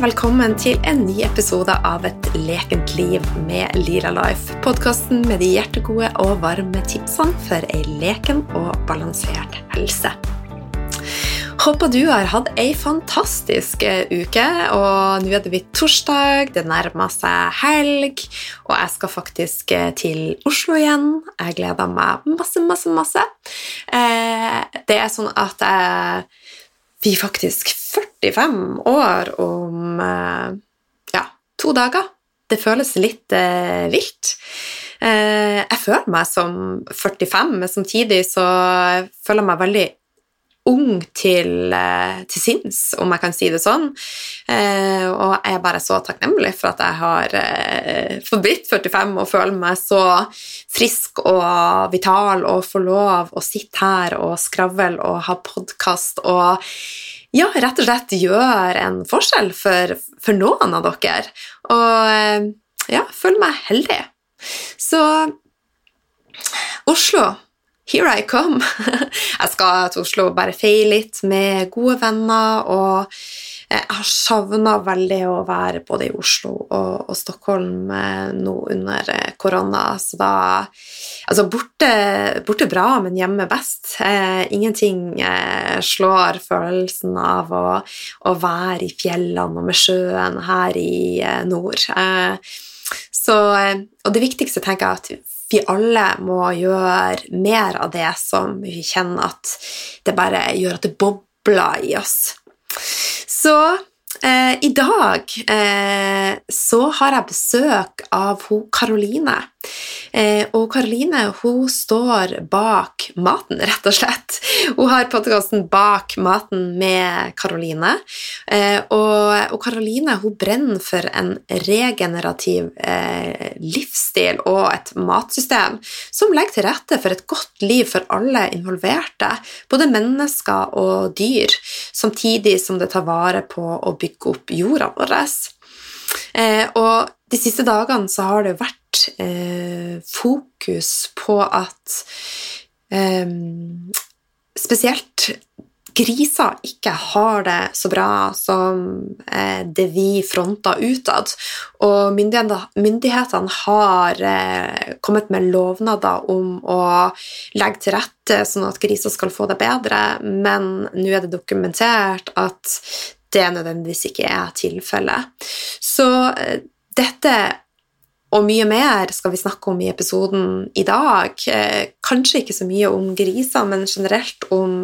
Velkommen til en ny episode av Et lekent liv med Lira Life. Podkasten med de hjertegode og varme tipsene for ei leken og balansert helse. Håper du har hatt ei fantastisk eh, uke, og nå er det blitt torsdag, det nærmer seg helg, og jeg skal faktisk eh, til Oslo igjen. Jeg gleder meg masse, masse, masse. Eh, det er sånn at jeg vi faktisk 45 år om eh, ja, to dager. Det føles litt eh, vilt. Eh, jeg føler meg som 45, men samtidig så føler jeg meg veldig ung til, eh, til, sinns, om jeg kan si det sånn. Eh, og jeg er bare så takknemlig for at jeg har eh, fått blitt 45 og føler meg så frisk og vital og får lov å sitte her og skravle og ha podkast og ja, rett og slett gjøre en forskjell for, for noen av dere. Og ja, føler meg heldig. Så Oslo Here I come! Jeg skal til Oslo og bare feie litt med gode venner, og jeg har savna veldig å være både i Oslo og, og Stockholm eh, nå under eh, korona, så da Altså, borte, borte bra, men hjemme best. Eh, ingenting eh, slår følelsen av å, å, være i fjellene og med sjøen her i eh, nord. Eh, så, og det viktigste tenker jeg at vi alle må gjøre mer av det som vi kjenner at det bare gjør at det bobler i oss. Så eh, i dag eh, så har jeg besøk av Karoline. Eh, og Karoline hun står bak maten, rett og slett. Hun har podkasten Bak maten med Karoline. Eh, og Karoline hun brenner for en regenerativ eh, livsstil og et matsystem som legger til rette for et godt liv for alle involverte, både mennesker og dyr, samtidig som det tar vare på å bygge opp jorda vår. Og de siste dagene så har det vært eh, fokus på at eh, spesielt griser ikke har det så bra som eh, det vi fronter utad. Og myndighetene har eh, kommet med lovnader om å legge til rette sånn at griser skal få det bedre, men nå er det dokumentert at det nødvendigvis ikke er tilfellet. Så eh, dette og mye mer skal vi snakke om i episoden i dag. Eh, kanskje ikke så mye om griser, men generelt om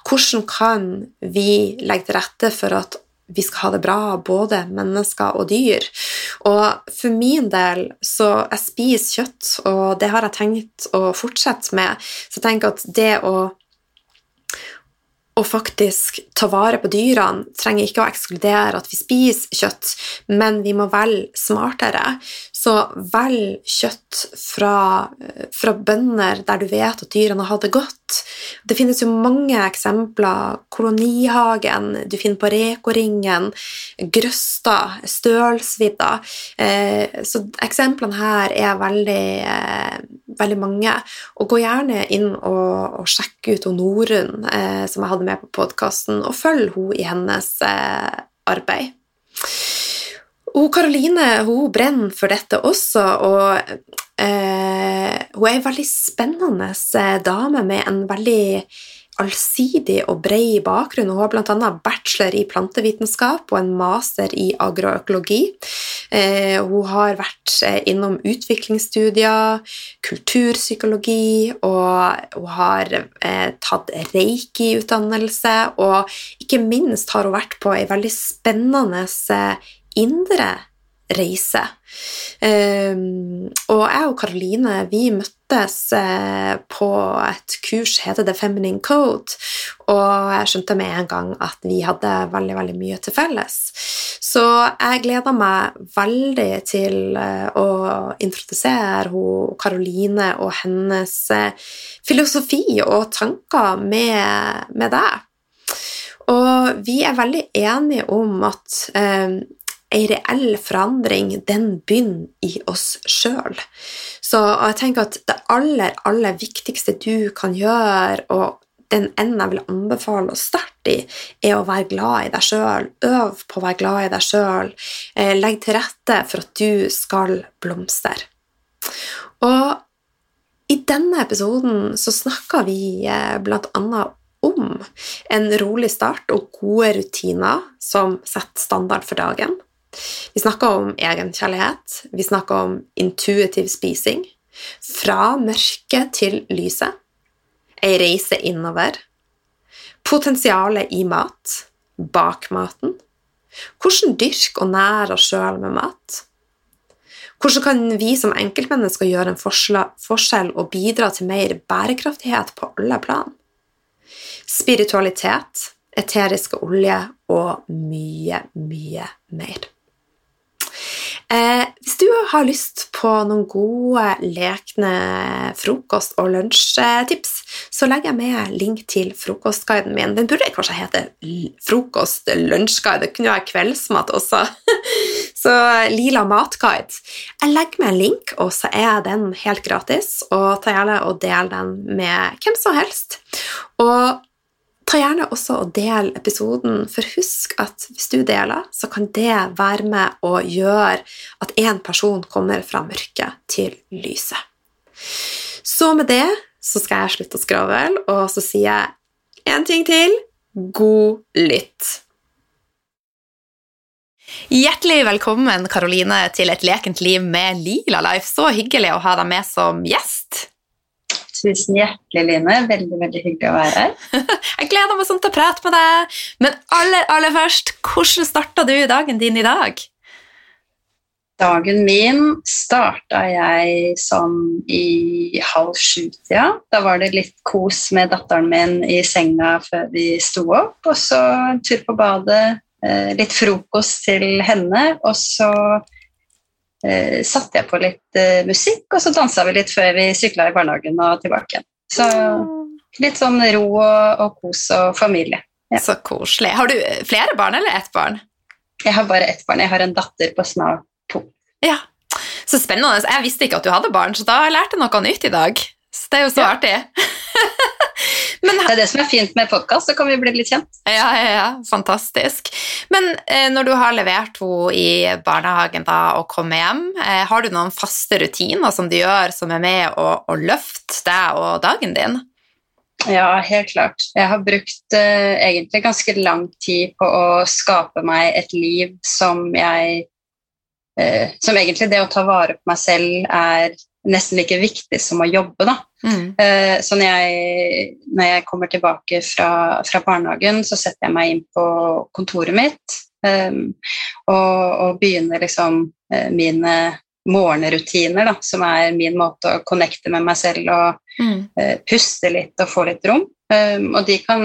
hvordan kan vi legge til rette for at vi skal ha det bra, både mennesker og dyr. Og for min del så jeg spiser kjøtt, og det har jeg tenkt å fortsette med. Så jeg tenker at det å å faktisk ta vare på dyrene trenger ikke å ekskludere at vi spiser kjøtt, men vi må velge smartere. Så velg kjøtt fra, fra, bønder der du vet at dyrene har det godt. Det finnes jo mange eksempler. Kolonihagen, du finner på Reko-ringen, Grøsta, Stølsvidda. Eh, så eksemplene her er veldig, eh, veldig mange. Og gå gjerne inn og, og sjekke ut Norunn, eh, som jeg hadde med på podkasten, og følg henne i hennes arbeid. Og Karoline hun brenner for dette også, og eh, hun er ei veldig spennende eh, dame med en veldig allsidig og bred bakgrunn. Hun har bl.a. bachelor i plantevitenskap og en master i agroøkologi. Eh, hun har vært eh, innom utviklingsstudier, kulturpsykologi, og hun har eh, tatt reiki-utdannelse, og ikke minst har hun vært på ei veldig spennende indre reise. Um, og jeg og Karoline vi møttes uh, på et kurs heter The Feminine Code, og jeg skjønte med en gang at vi hadde veldig veldig mye til felles. Så jeg gleder meg veldig til uh, å introdusere Karoline og hennes uh, filosofi og tanker med, med deg. Og vi er veldig enige om at ei reell forandring, den begynner i oss sjøl. Så jeg tenker at det aller, aller viktigste du kan gjøre, og den enden jeg vil anbefale å starte i, er å være glad i deg sjøl. Øv på å være glad i deg sjøl. Eh, legg til rette for at du skal blomstre. Og i denne episoden så snakka vi bl.a. blant annet om en rolig start og gode rutiner som setter standard for dagen. Vi snakker om egenkjærlighet, vi snakker om intuitiv spising. Fra mørket til lyset. Ei reise innover. Potensialet i mat. Bak maten. Hvordan dyrke og nære oss sjøl med mat. Hvordan kan vi som enkeltmennesker gjøre en forskjell og bidra til mer bærekraftighet på alle plan? Spiritualitet, eteriske olje og mye, mye mer. Eh, hvis du har lyst på noen gode, lekne frokost- og lunsjtips, så legger jeg med link til frokostguiden min. Den burde kanskje hete frokost-lunsjguide. Det kunne jo være kveldsmat også. så Lila matguide. Jeg legger med en link, og så er den helt gratis. Og ta gjerne og del den med hvem som helst. Og Ta gjerne også og del episoden, for husk at hvis du deler, så kan det være med å gjøre at én person kommer fra mørket til lyset. Så med det så skal jeg slutte å skravle, og så sier jeg én ting til god lytt. Hjertelig velkommen, Karoline, til Et lekent liv med Lila Life. Så hyggelig å ha deg med som gjest. Tusen hjertelig, Line. Veldig veldig hyggelig å være her. jeg gleder meg sånn til å prate med deg. Men aller, aller først, hvordan starta du dagen din i dag? Dagen min starta jeg sånn i halv sju-tida. Da var det litt kos med datteren min i senga før vi sto opp. Og så en tur på badet, eh, litt frokost til henne, og så eh, satte jeg på litt eh, musikk, og så dansa vi litt før vi sykla i barnehagen og tilbake. Så litt sånn ro og, og kos og familie. Ja. Så koselig. Har du flere barn eller ett barn? Jeg har bare ett barn. Jeg har en datter på snart to. Ja, Så spennende. Jeg visste ikke at du hadde barn, så da lærte jeg noe nytt i dag. Så det er jo så ja. artig. Men, det er det som er fint med podkast, så kan vi bli litt kjent. Ja, ja, ja, fantastisk. Men eh, når du har levert henne i barnehagen da, og kommer hjem, eh, har du noen faste rutiner som du gjør som er med å, å løfte deg og dagen din? Ja, helt klart. Jeg har brukt eh, egentlig ganske lang tid på å skape meg et liv som jeg eh, Som egentlig det å ta vare på meg selv er nesten like viktig som å jobbe. Da. Mm. Uh, så når jeg, når jeg, kommer tilbake fra, fra, barnehagen, så setter jeg meg inn på kontoret mitt um, og, og, begynner liksom uh, mine morgenrutiner, da, som er min måte å connecte med meg selv og mm. uh, puste litt og få litt rom. Um, og de kan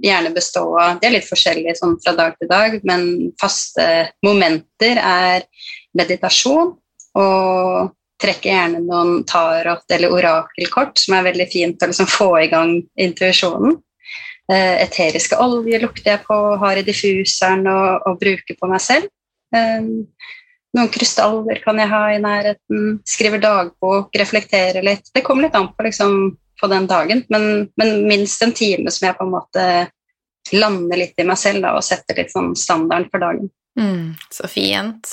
gjerne bestå av De er litt forskjellige sånn fra dag til dag, men faste momenter er meditasjon og trekker gjerne noen tarot- eller orakelkort, som er veldig fint å liksom få i gang intuisjonen. Eh, eteriske olje lukter jeg på, har i diffuseren og, og bruker på meg selv. Eh, noen krystaller kan jeg ha i nærheten. Skriver dagbok, reflekterer litt. Det kommer litt an på, liksom, på den dagen, men, men, minst en time som jeg på en måte lander litt i meg selv da, og setter litt sånn standarden for dagen. Mm, så fint.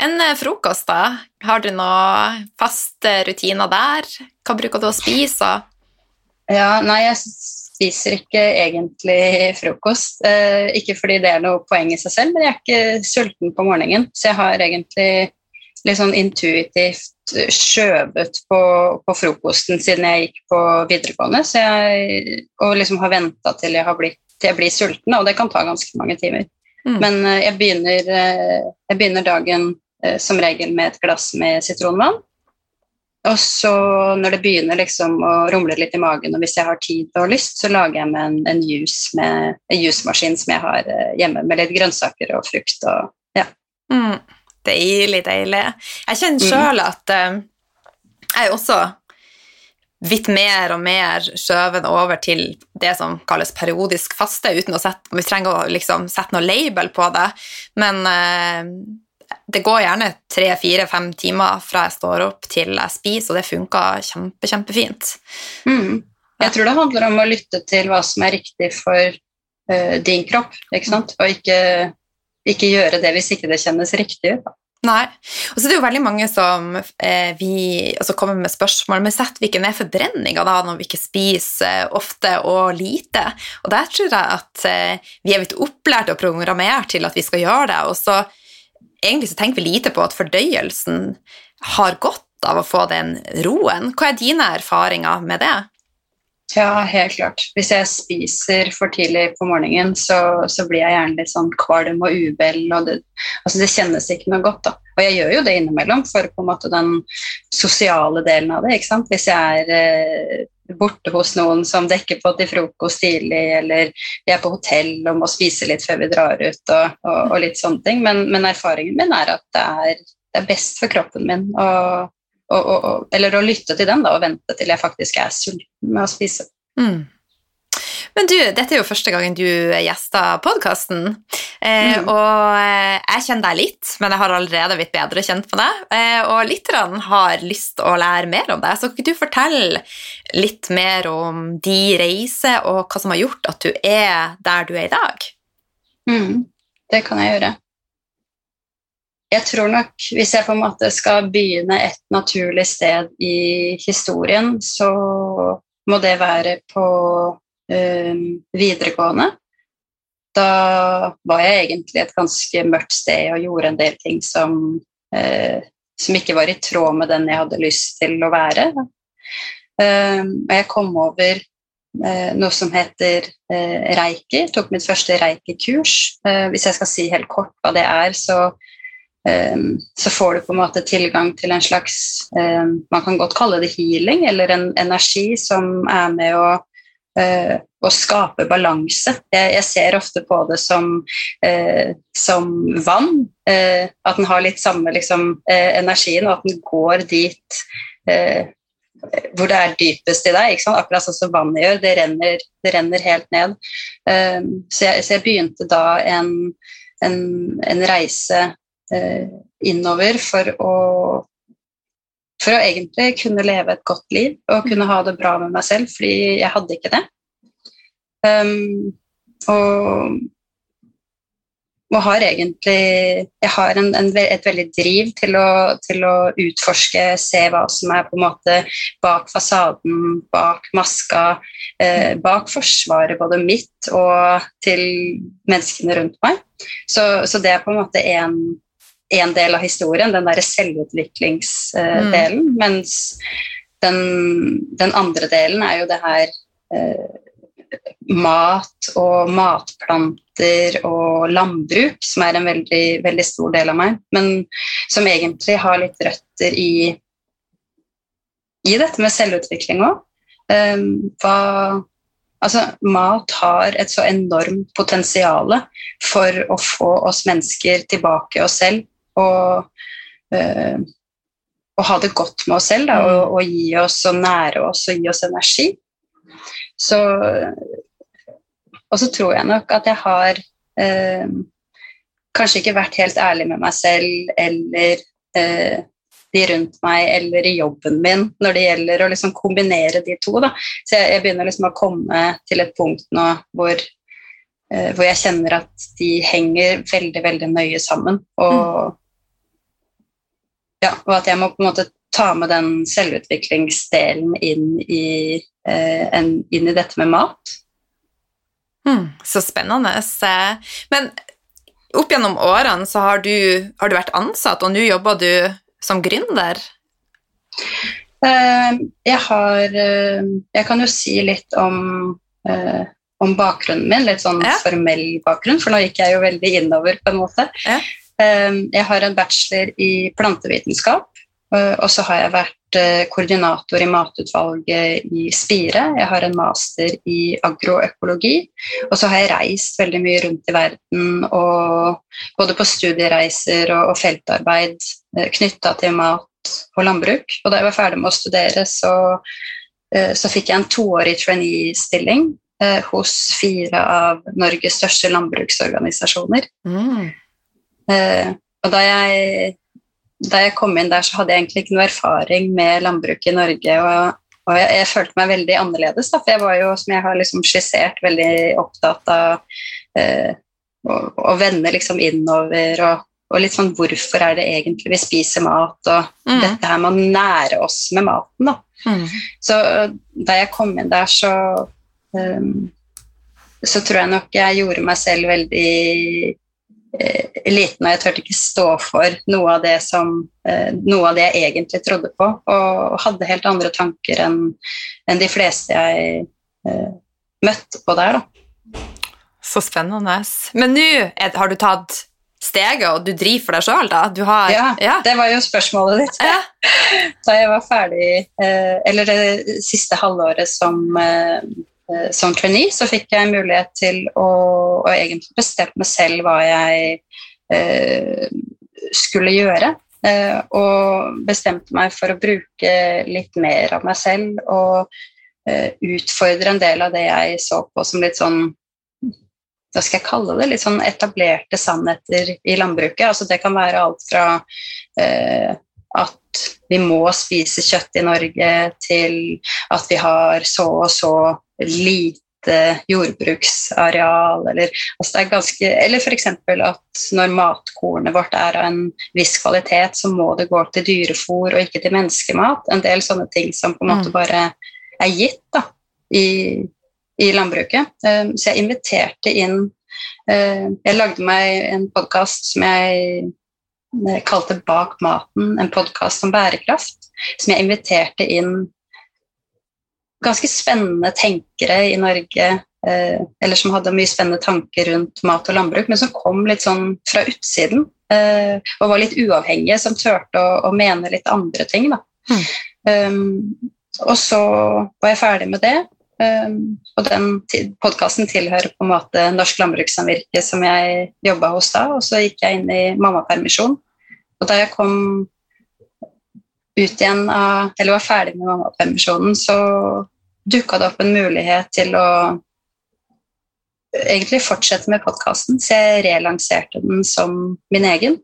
En eh, frokost, da? Har du noen faste rutiner der? Hva bruker du å spise? Ja, nei, jeg spiser ikke egentlig frokost. Eh, ikke fordi det er noe poeng i seg selv, men jeg er ikke sulten på morgenen. Så jeg har egentlig litt sånn intuitivt skjøvet på, på, frokosten siden jeg gikk på videregående. Jeg, og liksom har venta til til jeg blir sulten, og det kan ta ganske mange timer. Mm. Men eh, jeg begynner, eh, jeg begynner, dagen eh, som regel med et glass med sitronvann. Og så når det begynner liksom å rumle litt i magen, og hvis jeg har tid og lyst, så lager jeg meg en, en juice med en juicemaskin som jeg har hjemme, med litt grønnsaker og frukt og ja. Mm. Deilig, deilig. Jeg kjenner sjøl mm. at uh, jeg også vidt mer og mer skjøvet over til det som kalles periodisk faste, uten å sette, vi trenger å liksom sette noe label på det. Men eh, det går gjerne tre, fire, fem timer fra jeg står opp til jeg spiser, og det funker kjempe, kjempefint. Mm. Jeg tror det handler om å lytte til hva som er riktig for uh, din kropp, ikke sant? og ikke, ikke, gjøre det hvis ikke det kjennes riktig ut. Nei. Og så er det jo veldig mange som eh, vi, altså kommer med spørsmål men setter vi ikke ned forbrenninga da når vi ikke spiser ofte og lite? Og der tror jeg at eh, vi er blitt opplært og programmert til at vi skal gjøre det. Og så egentlig så tenker vi lite på at fordøyelsen har godt av å få den roen. Hva er dine erfaringer med det? Ja, helt klart. Hvis jeg spiser for tidlig på morgenen, så, så blir jeg gjerne litt sånn kvalm og uvel. Og det, altså det kjennes ikke noe godt. da. Og jeg gjør jo det innimellom for på en måte den sosiale delen av det. ikke sant? Hvis jeg er eh, borte hos noen som dekker på til frokost tidlig, eller vi er på hotell og må spise litt før vi drar ut, og, og, og litt sånne ting. Men, men, erfaringen min er at det er, det er best for kroppen min å og, og, eller å lytte til den da, og vente til jeg faktisk er sulten med å spise. Mm. Men du, dette er jo første gangen du gjester podkasten. Eh, mm. Og eh, jeg kjenner deg litt, men jeg har allerede blitt bedre kjent med deg. Eh, og lytterne har lyst til å lære mer om deg, så kan ikke du fortelle litt mer om de reiser, og hva som har gjort at du er der du er i dag? Mm. Det kan jeg gjøre jeg tror nok, hvis jeg på en måte skal begynne et naturlig sted i historien, så må det være på um, videregående. Da var jeg egentlig et ganske mørkt sted og gjorde en del ting som, uh, som ikke var i tråd med den jeg hadde lyst til å være. Um, og jeg kom over uh, noe som heter uh, reiki. Tok mitt første reiki-kurs. hvis jeg skal si helt kort hva det er, så Ehm, så får du på en måte tilgang til en slags ehm, Man kan godt kalle det healing, eller en energi som er med å, eh, å skape balanse. Jeg, jeg, ser ofte på det som, eh, som vann. Eh, at den har litt samme liksom, energien, og at den går dit hvor det er dypest i deg. Akkurat sånn som vannet gjør. Det renner, det renner helt ned. Um, så, jeg, så, jeg, begynte da en, en, en reise innover for å, for å egentlig kunne leve et godt liv og kunne ha det bra med meg selv, fordi jeg hadde ikke det. Um, og, og, har egentlig Jeg har en, en, et veldig driv til å, til å, utforske, se hva som er på en måte bak fasaden, bak maska, eh, bak forsvaret både mitt og til menneskene rundt meg. Så, så det er på en måte en én del av historien, den derre selvutviklingsdelen. Mm. Mens den, den, andre delen er jo det her eh, mat og matplanter og landbruk, som er en veldig, veldig, stor del av meg, men som egentlig har litt røtter i, i dette med selvutvikling òg. Hva Altså, mat har et så enormt potensial for å få oss mennesker tilbake oss selv og, eh, og ha det godt med oss selv da, og, og, gi oss og nære oss og gi oss energi. Så, og så tror jeg nok at jeg har eh, kanskje ikke vært helt ærlig med meg selv eller eh, de rundt meg eller i jobben min når det gjelder å liksom kombinere de to. Da. Så jeg, jeg, begynner liksom å komme til et punkt nå hvor, hvor jeg kjenner at de henger veldig veldig nøye sammen. Og, ja, og at jeg må på en måte ta med den selvutviklingsdelen inn i, eh, en, inn i dette med mat. Mm, så spennende. Men opp gjennom årene så har du, har du vært ansatt, og nå jobber du som gründer? Uh, jeg har Jeg kan jo si litt om, om bakgrunnen min, litt sånn ja. formell bakgrunn, for nå gikk jeg jo veldig innover, på en måte. Ja. Ehm, jeg har en bachelor i plantevitenskap, eh, og så har jeg vært eh, koordinator i matutvalget i Spire. Jeg har en master i agroøkologi, og så har jeg reist veldig mye rundt i verden, både på studiereiser og, feltarbeid eh, knytta til mat og landbruk. Og da jeg var ferdig med å studere, så, så fikk jeg en toårig trainee-stilling hos fire av Norges største landbruksorganisasjoner. Mm. Eh, og da jeg, da jeg, kom inn der, så hadde jeg egentlig ikke noe erfaring med landbruk i Norge. Og og jeg, jeg, følte meg veldig annerledes, da, for jeg var jo, som jeg har liksom skissert, veldig opptatt av eh, å, å, vende liksom innover og, og, litt sånn hvorfor er det egentlig vi spiser mat, og mm. dette her med å nære oss med maten, da. Mm. Så da jeg kom inn der, så så tror jeg nok jeg gjorde meg selv veldig eh, liten, og jeg turte ikke stå for noe av det som eh, noe av det jeg egentlig trodde på, og hadde helt andre tanker enn en de fleste jeg eh, møtte på der. Da. Så spennende. Men nå har du tatt steget, og du driver for deg sjøl, da? Har, ja, ja, det var jo spørsmålet ditt. Ja. Da jeg var ferdig, eh, eller det siste halvåret som som trainee så fikk jeg mulighet til å, å egentlig bestemme meg selv hva jeg eh, skulle gjøre. Eh, og bestemte meg for å bruke litt mer av meg selv og eh, utfordre en del av det jeg så på som litt sånn hva skal jeg kalle det, litt sånn etablerte sannheter i landbruket. Altså det kan være alt fra eh, at vi må spise kjøtt i Norge, til at vi har så og så lite jordbruksareal, eller, altså det er ganske, eller f.eks. at når matkornet vårt er av en viss kvalitet, så må det gå til dyrefôr og ikke til menneskemat. En del sånne ting som på en måte mm. bare er gitt da, i, i landbruket. Um, så jeg inviterte inn uh, Jeg lagde meg en podkast som jeg eh, kalte Bak maten, en podkast om bærekraft, som jeg inviterte inn ganske spennende tenkere i Norge, eh, eller som hadde mye spennende tanker rundt mat og landbruk, men som kom litt sånn fra utsiden eh, og var litt uavhengige, som turte å, å mene litt andre ting. Da. Mm. Um, og så var jeg ferdig med det. Um, og den podkasten tilhører på en måte Norsk Landbrukssamvirke, som jeg jobba hos da. Og så gikk jeg inn i mammapermisjon. Og da jeg kom ut igjen av, eller var ferdig med mammapermisjonen, så dukka det opp en mulighet til å egentlig fortsette med podkasten. Så jeg relanserte den som min egen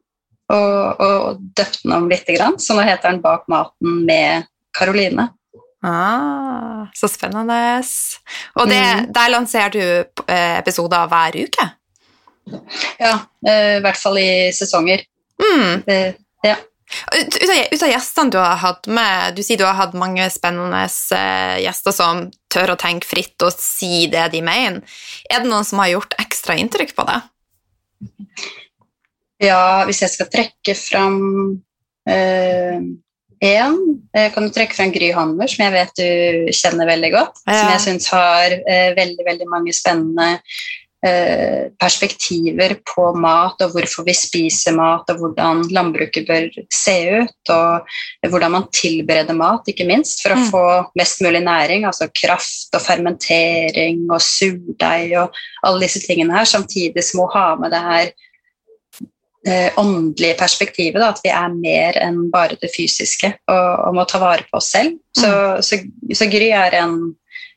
og, og døpte den om lite grann. Så nå heter den Bak maten med Karoline. Ah, så spennende. Og det, mm. der lanserer du eh, episoder hver uke? Ja, eh, i hvert fall i sesonger. Mm. Det, ja. Ut, ut, av, ut, av, gjestene du har hatt med, du sier du har hatt mange spennende uh, gjester som tør å tenke fritt og si det de mener. Er det noen som har gjort ekstra inntrykk på deg? Ja, hvis jeg skal trekke fram én kan du trekke fram Gry Hammer, som jeg vet du kjenner veldig godt. Ja. Som jeg syns har uh, veldig, veldig mange spennende Eh, perspektiver på mat og hvorfor vi spiser mat, og hvordan landbruket bør se ut, og hvordan man tilbereder mat, ikke minst, for å mm. få mest mulig næring, altså kraft og fermentering og surdeig og alle disse tingene her, samtidig som å ha med det her eh, åndelige perspektivet, da, at vi er mer enn bare det fysiske, og, og må ta vare på oss selv. Så, mm. så, så Gry er en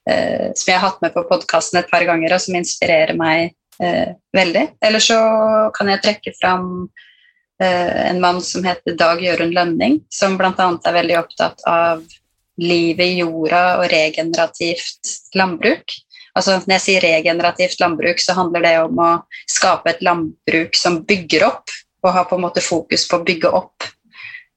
eh, som jeg har hatt med på podkasten et par ganger, og som inspirerer meg eh, veldig. Eller så kan jeg trekke fram eh, en mann som heter Dag Jørund Lønning, som bl.a. er veldig opptatt av livet i jorda og regenerativt landbruk. Altså, når jeg sier regenerativt landbruk, så handler det om å skape et landbruk som bygger opp, og har på en måte fokus på å bygge opp,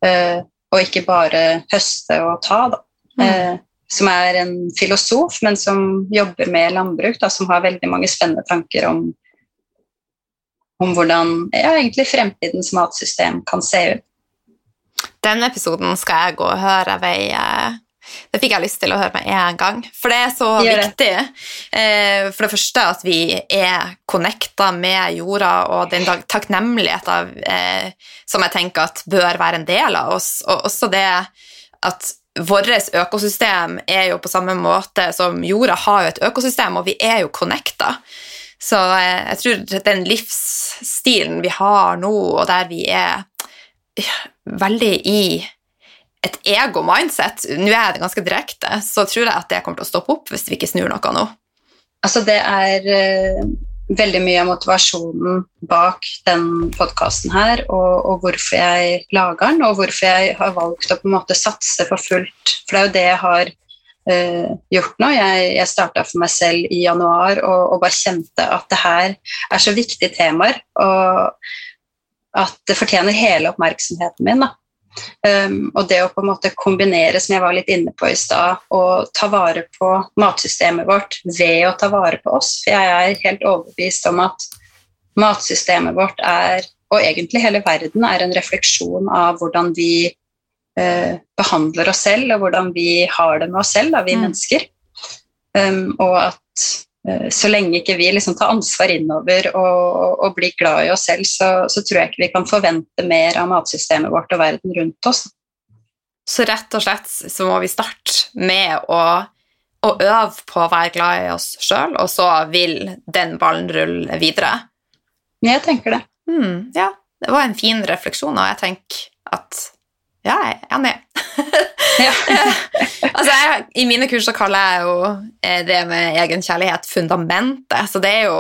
uh, og ikke bare høste og ta. Da. Mm. Uh, som er en filosof, men som jobber med landbruk, da, som har veldig mange spennende tanker om, om hvordan ja, egentlig fremtidens matsystem kan se ut. Den episoden skal jeg gå og høre ved eh, det fikk jeg lyst til å høre med en gang. For det er så Gjør viktig. Eh, for det første at vi er connecta med jorda, og den takknemligheten eh, som jeg tenker at bør være en del av oss. Og også det at vårt økosystem er jo på samme måte som jorda har jo et økosystem, og vi er jo connecta. Så eh, jeg tror den livsstilen vi har nå, og der vi er veldig i et ego-mindset, nå er det ganske direkte, så tror jeg at det kommer til å stoppe opp hvis vi ikke snur noe nå. Altså, det er eh, veldig mye av motivasjonen bak den podkasten her, og, og, hvorfor jeg lager den, og hvorfor jeg har valgt å på en måte satse for fullt. For det er jo det jeg har uh, gjort nå. Jeg, jeg starta for meg selv i januar og, og, bare kjente at det her er så viktige temaer, og at det fortjener hele oppmerksomheten min. da. Um, og det å på en måte kombinere, som jeg var litt inne på i stad, og ta vare på matsystemet vårt ved å ta vare på oss. For jeg er helt overbevist om at matsystemet vårt er, og egentlig hele verden, er en refleksjon av hvordan vi uh, behandler oss selv, og hvordan vi har det med oss selv, da, vi mm. mennesker. Um, og at Eh, så lenge ikke vi liksom tar ansvar innover og, og, blir glad i oss selv, så, så, tror jeg ikke vi kan forvente mer av matsystemet vårt og verden rundt oss. Så rett og slett så må vi starte med å, å øve på å være glad i oss sjøl, og så vil den ballen rulle videre? Jeg tenker det. Mm, ja, det var en fin refleksjon, og jeg tenker at ja, jeg er enig. ja. altså, jeg, I mine kurs så kaller jeg jo eh, det med egenkjærlighet fundamentet. Så det er jo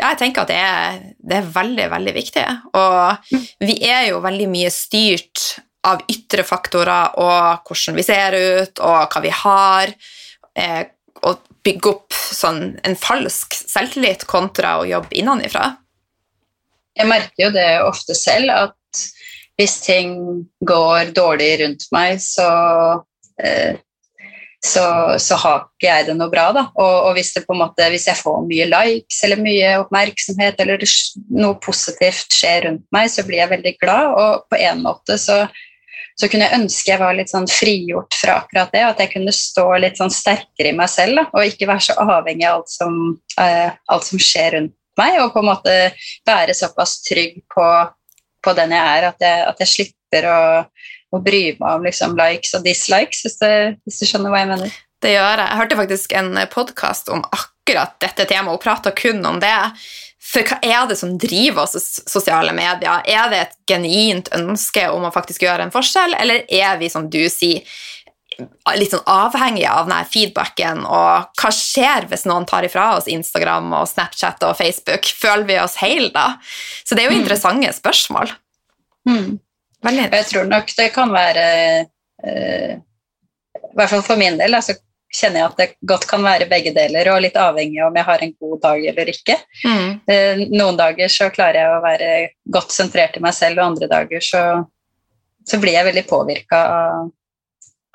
Ja, jeg tenker at det er, det er veldig, veldig viktig. Og vi er jo veldig mye styrt av ytre faktorer og hvordan vi ser ut, og hva vi har. Eh, og bygge opp sånn en falsk selvtillit kontra å jobbe innenfra. Jeg merker jo det ofte selv, at hvis ting går dårlig rundt meg, så, eh, så, så, har ikke jeg det noe bra. Da. Og, og hvis, måte, hvis, jeg får mye likes eller mye oppmerksomhet eller noe positivt skjer rundt meg, så blir jeg veldig glad. Og på en måte så, så kunne jeg ønske jeg var litt sånn frigjort fra akkurat det. At jeg kunne stå litt sånn sterkere i meg selv da, og ikke være så avhengig av alt som, uh, alt som skjer rundt meg. Og på en måte være såpass trygg på på den jeg er, at jeg, at jeg slipper å, å, bry meg om liksom, likes og dislikes, hvis, du, hvis, du skjønner hva jeg mener. Det gjør jeg. Jeg hørte faktisk en podkast om akkurat dette temaet, og prata kun om det. For hva er det som driver oss i sosiale medier? Er det et genuint ønske om å faktisk gjøre en forskjell, eller er vi, som du sier, litt sånn avhengig av denne feedbacken, og hva skjer hvis noen tar ifra oss Instagram og Snapchat og Facebook? Føler vi oss heil da? Så det er jo mm. interessante spørsmål. Mm. Jeg tror nok det kan være uh, I hvert fall for min del altså, kjenner jeg at det godt kan være begge deler, og litt avhengig av om jeg har en god dag eller ikke. Mm. Uh, noen dager så klarer jeg å være godt sentrert i meg selv, og andre dager så, så blir jeg veldig påvirka av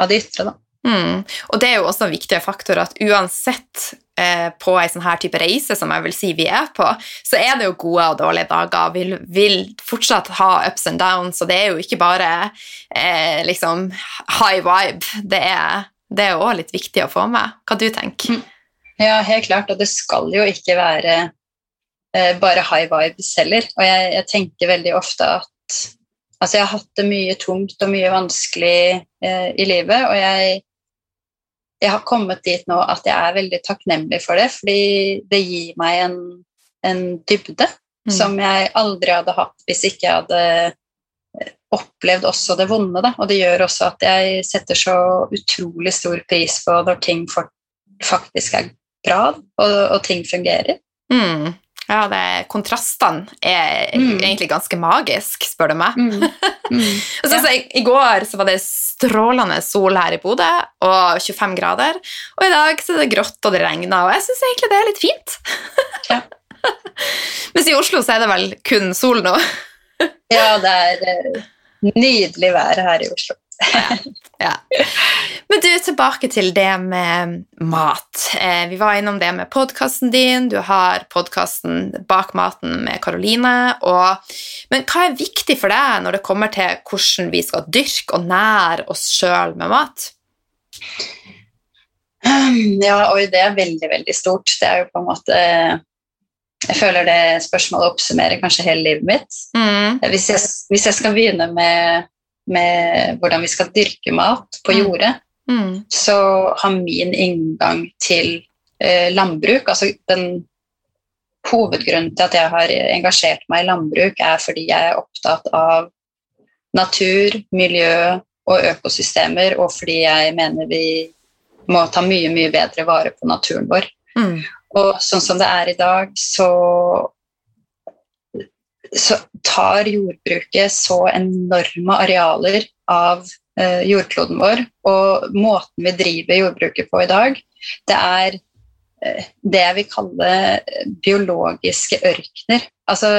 av det ytre. Da. Mm. Og det er jo også en viktig faktor at uansett eh, på en sånn her type reise som jeg vil si vi er på, så er det jo gode og dårlige dager. Vi vil, vil fortsatt ha ups and downs, og det er jo ikke bare eh, liksom high vibe. Det er det er òg litt viktig å få med. Hva du tenker mm. Ja, helt klart. Og det skal jo ikke være eh, bare high vibes heller. Og jeg, jeg tenker veldig ofte at Altså, jeg har hatt det mye tungt og mye vanskelig eh, i livet, og jeg, jeg, har kommet dit nå at jeg er veldig takknemlig for det, fordi det gir meg en, en dybde mm. som jeg aldri hadde hatt hvis ikke jeg hadde eh, opplevd også det vonde. Da. Og det gjør også at jeg setter så utrolig stor pris på når ting for, faktisk er bra, og, og ting fungerer. Mm. Ja, det, kontrastene er mm. egentlig ganske magisk, spør du meg. Mm. Mm. så, så, i, I går så var det strålende sol her i Bodø og 25 grader. Og i dag så er det grått og det regner, og jeg syns egentlig det er litt fint. ja. Mens i Oslo så er det vel kun sol nå. ja, det er nydelig vær her i Oslo ja. Men du, tilbake til det med mat. Eh, vi var innom det med podkasten din. Du har podkasten Bak maten med Karoline. Men hva er viktig for deg når det kommer til hvordan vi skal dyrke og nære oss sjøl med mat? Ja, oi, det er veldig, veldig stort. Det er jo på en måte Jeg føler det spørsmålet oppsummerer kanskje hele livet mitt. Mm. Hvis, jeg, hvis jeg skal begynne med med hvordan vi skal dyrke mat på mm. jordet, mm. så har min inngang til eh, landbruk altså den Hovedgrunnen til at jeg har engasjert meg i landbruk, er fordi jeg er opptatt av natur, miljø og økosystemer, og fordi jeg mener vi må ta mye, mye bedre vare på naturen vår. Mm. Og sånn som det er i dag, så så tar jordbruket så enorme arealer av eh, jordkloden vår og måten vi driver jordbruket på i dag, det er eh, det jeg vil kalle biologiske ørkener. Altså,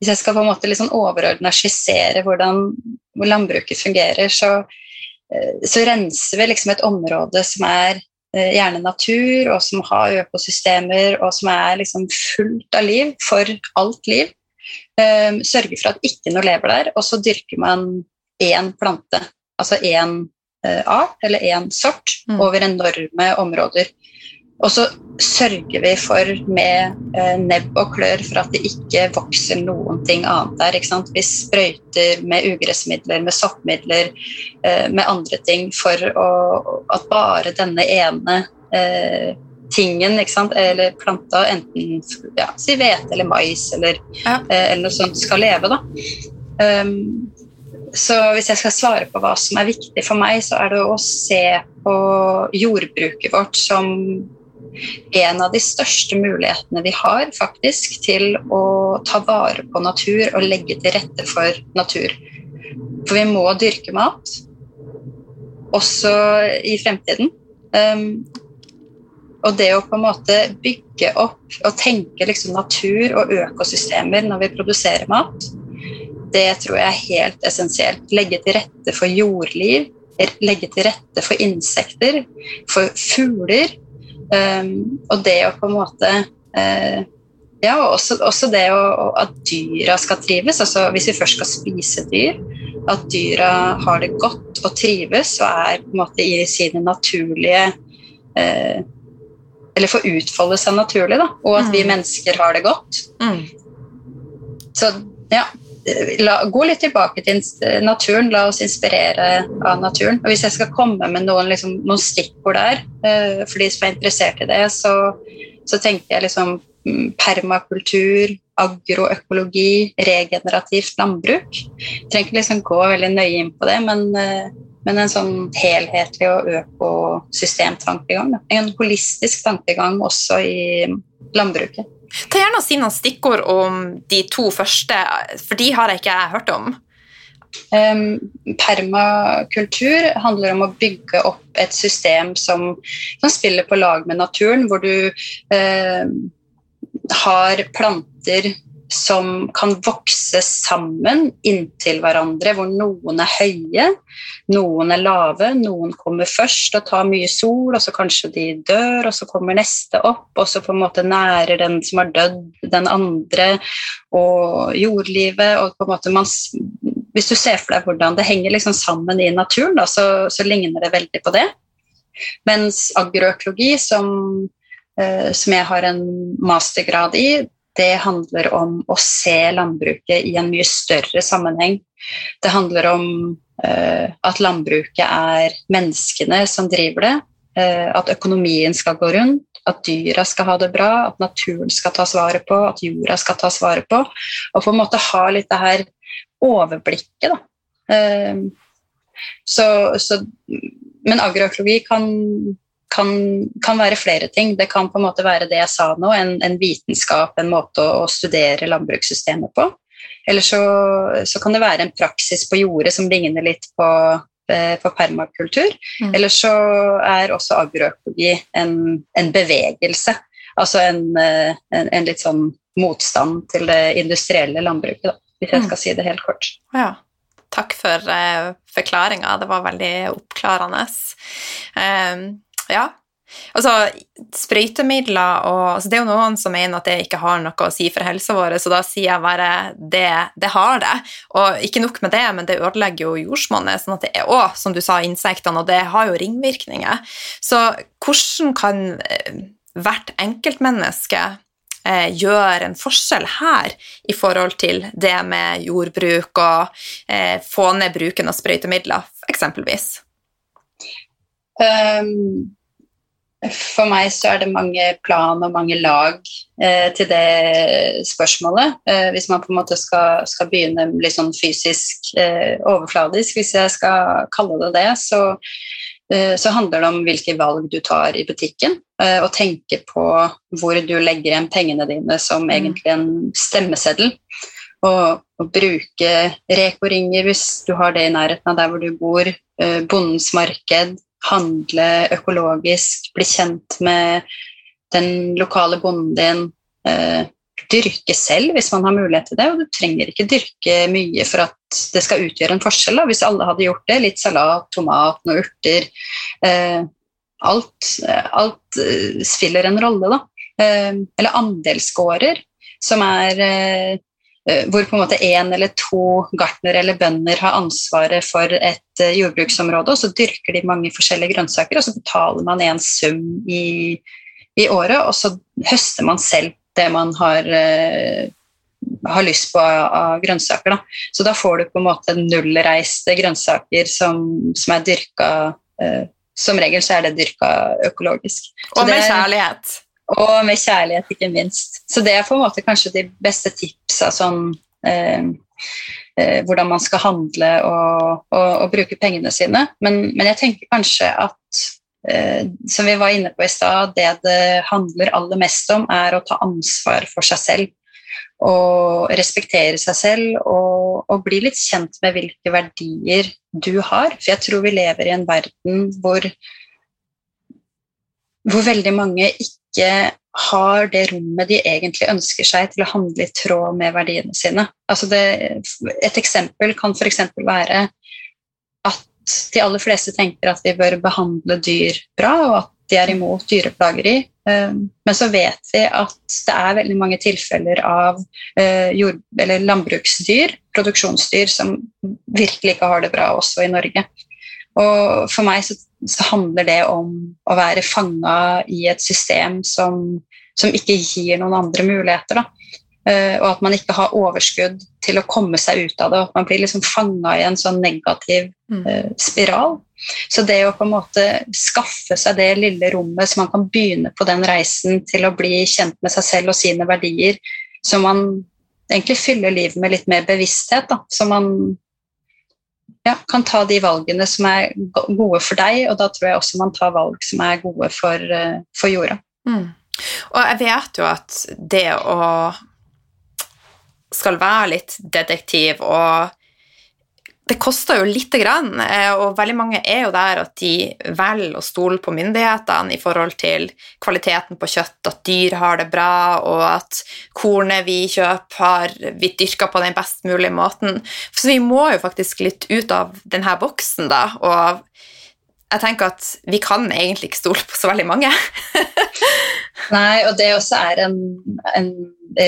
hvis jeg skal på en måte liksom overordna skissere hvordan hvor landbruket fungerer, så, eh, så renser vi liksom et område som er eh, gjerne natur, og som har økosystemer, og som er liksom fullt av liv for alt liv. Um, sørge for at ikke noe lever der, og så dyrker man én plante, altså én uh, art eller én sort, mm. over enorme områder. Og så sørger vi for med uh, nebb og klør for at det ikke vokser noen ting annet der. Vi sprøyter med ugressmidler, med soppmidler, uh, med andre ting for å, at bare denne ene tingen, eller planta, enten ja, si hvete eller mais eller, ja. eh, eller, noe sånt, skal leve. Da. Um, så hvis jeg skal svare på hva som er viktig for meg, så er det å se på jordbruket vårt som en av de største mulighetene vi har faktisk til å ta vare på natur og legge til rette for natur. For vi må dyrke mat, også i fremtiden. Um, og det å på en måte bygge opp og tenke liksom natur og økosystemer når vi produserer mat, det tror jeg er helt essensielt. Legge til rette for jordliv, legge til rette for insekter, for fugler. Um, og det å på en måte uh, Ja, og også, også det å, at dyra skal trives. altså Hvis vi først skal spise dyr, at dyra har det godt og trives og er på en måte i sine naturlige uh, eller få utfolde seg naturlig, da, og at mm. vi mennesker har det godt. Mm. Så ja, la, gå litt tilbake til naturen. La oss inspirere av naturen. Og hvis jeg skal komme med noen, liksom, noen stikkord der, uh, for de som er interessert i det, så, så tenker jeg liksom mm, permakultur, agroøkologi, regenerativt landbruk. Jeg trenger ikke liksom gå veldig nøye inn på det, men uh, men en sånn helhetlig og økosystemtankegang. En holistisk tankegang også i landbruket. Ta gjerne og Si noen stikkord om de to første, for de har jeg ikke hørt om. Permakultur handler om å bygge opp et system som, som spiller på lag med naturen, hvor du uh, har planter som kan vokse sammen inntil hverandre, hvor noen er høye, noen er lave, noen kommer først og tar mye sol, og så kanskje de dør, og så kommer neste opp, og så på en måte nærer den som har dødd, den andre, og jordlivet, og på en måte man Hvis du ser for deg hvordan det henger liksom sammen i naturen, da, så, så ligner det veldig på det. Mens agroøkologi, som, eh, som jeg har en mastergrad i, det handler om å se landbruket i en mye større sammenheng. Det handler om uh, at landbruket er menneskene som driver det, uh, at økonomien skal gå rundt, at dyra skal ha det bra, at naturen skal tas vare på, at jorda skal tas vare på. Og på en måte ha litt det her overblikket, da. Uh, så, så, men agroøkologi kan kan, kan, være flere ting. Det kan på en måte være det jeg sa nå, en, en vitenskap, en måte å, å studere landbrukssystemet på. Eller så, så, kan det være en praksis på jordet som ligner litt på, eh, på permakultur. Mm. Eller så er også agroøkologi en, en, bevegelse. Altså en, eh, en, en, litt sånn motstand til det industrielle landbruket, da, hvis jeg mm. skal si det helt kort. Ja. Takk for uh, forklaringa, det var veldig oppklarende. Um, ja. Altså, sprøytemidler og altså Det er jo noen som mener at det ikke har noe å si for helsa vår, så da sier jeg bare det, det har det. Og ikke nok med det, men det ødelegger jo jordsmonnet, sånn at det er òg, som du sa, insektene, og det har jo ringvirkninger. Så hvordan kan eh, hvert enkeltmenneske eh, gjøre en forskjell her i forhold til det med jordbruk og eh, få ned bruken av sprøytemidler, eksempelvis? Um for meg så er det mange plan og mange lag eh, til det spørsmålet. Eh, hvis man på en måte skal, skal begynne litt sånn fysisk eh, overfladisk, hvis jeg skal kalle det det, så, eh, så, handler det om hvilke valg du tar i butikken, eh, og tenke på hvor du legger igjen pengene dine som mm. egentlig en stemmeseddel. å, og bruke Reko-ringer hvis du har det i nærheten av der hvor du bor, eh, bondens marked, handle økologisk, bli kjent med den lokale bonden din, eh, dyrke selv hvis man har mulighet til det, og du trenger ikke dyrke mye for at det skal utgjøre en forskjell. Da. Hvis alle hadde gjort det, litt salat, tomat, noen urter eh, Alt, alt eh, spiller en rolle, da. Eller andelsgårder, som er hvor på en måte én eller to gartnere eller bønder har ansvaret for et jordbruksområde, og så dyrker de mange forskjellige grønnsaker, og så betaler man en sum i, i året, og så høster man selv det man har, har lyst på av, av grønnsaker. Da. Så da får du på en måte nullreiste grønnsaker som, som er dyrka Som regel så er det dyrka økologisk. Så og med kjærlighet. Og med kjærlighet, ikke minst. Så det er på en måte kanskje de beste tipsa sånn eh, eh, Hvordan man skal handle og, og, og bruke pengene sine. Men, men, jeg tenker kanskje at eh, som vi var inne på i stad, det det handler aller mest om, er å ta ansvar for seg selv. Og respektere seg selv og, og bli litt kjent med hvilke verdier du har. For jeg tror vi lever i en verden hvor hvor veldig mange ikke ikke har det rommet de egentlig ønsker seg til å handle i tråd med verdiene sine. Altså det, et eksempel kan f.eks. være at de aller fleste tenker at vi bør behandle dyr bra, og at de er imot dyreplageri. Eh, men så vet vi at det er veldig mange tilfeller av jord- eller landbruksdyr, produksjonsdyr, som virkelig ikke har det bra også i Norge. Og for meg så, så handler det om å være fanga i et system som, som, ikke gir noen andre muligheter. Da. og at man ikke har overskudd til å komme seg ut av det. og At man blir liksom fanga i en sånn negativ uh, spiral. Så det å på en måte skaffe seg det lille rommet så man kan begynne på den reisen til å bli kjent med seg selv og sine verdier, så man egentlig fyller livet med litt mer bevissthet. Da. Så man ja, kan ta de valgene som er gode for deg, og da tror jeg også man tar valg som er gode for, eh, for jorda. Mm. Og jeg vet jo at det å skal være litt detektiv og det koster jo lite grann, eh, og veldig mange er jo der at de velger å stole på myndighetene i forhold til kvaliteten på kjøtt, at dyr har det bra, og at kornet vi kjøper, har vi dyrka på den best mulige måten. Så vi må jo faktisk litt ut av denne boksen, da, og jeg tenker at vi kan egentlig ikke stole på så veldig mange. Nei, og det også er en, en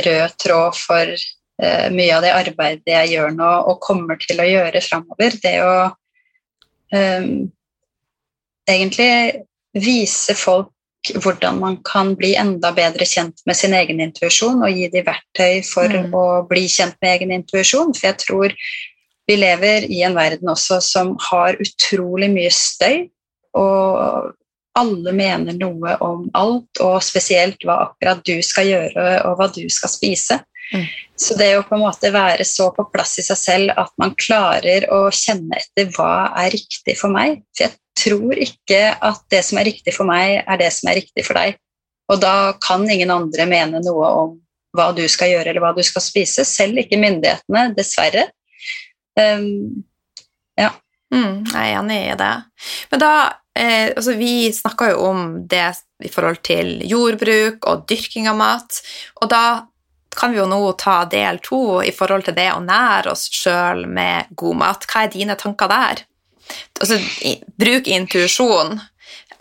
rød tråd for mye av det arbeidet jeg gjør nå og kommer til å gjøre framover. Det å um, egentlig vise folk hvordan man kan bli enda bedre kjent med sin egen intuisjon og gi dem verktøy for mm. å bli kjent med egen intuisjon. For jeg tror vi lever i en verden også som har utrolig mye støy, og alle mener noe om alt, og spesielt hva akkurat du skal gjøre, og hva du skal spise. Mm. Så det å på en måte være så på plass i seg selv at man klarer å kjenne etter hva er riktig for meg For jeg tror ikke at det som er riktig for meg, er det som er riktig for deg. Og da kan ingen andre mene noe om hva du skal gjøre eller hva du skal spise, selv ikke myndighetene, dessverre. Um, ja. Mm, jeg er enig i det. Men da eh, altså Vi snakka jo om det i forhold til jordbruk og dyrking av mat. Og da kan vi jo nå ta del to i forhold til det å nære oss sjøl med god mat. Hva er dine tanker der? Altså, bruk intuisjon.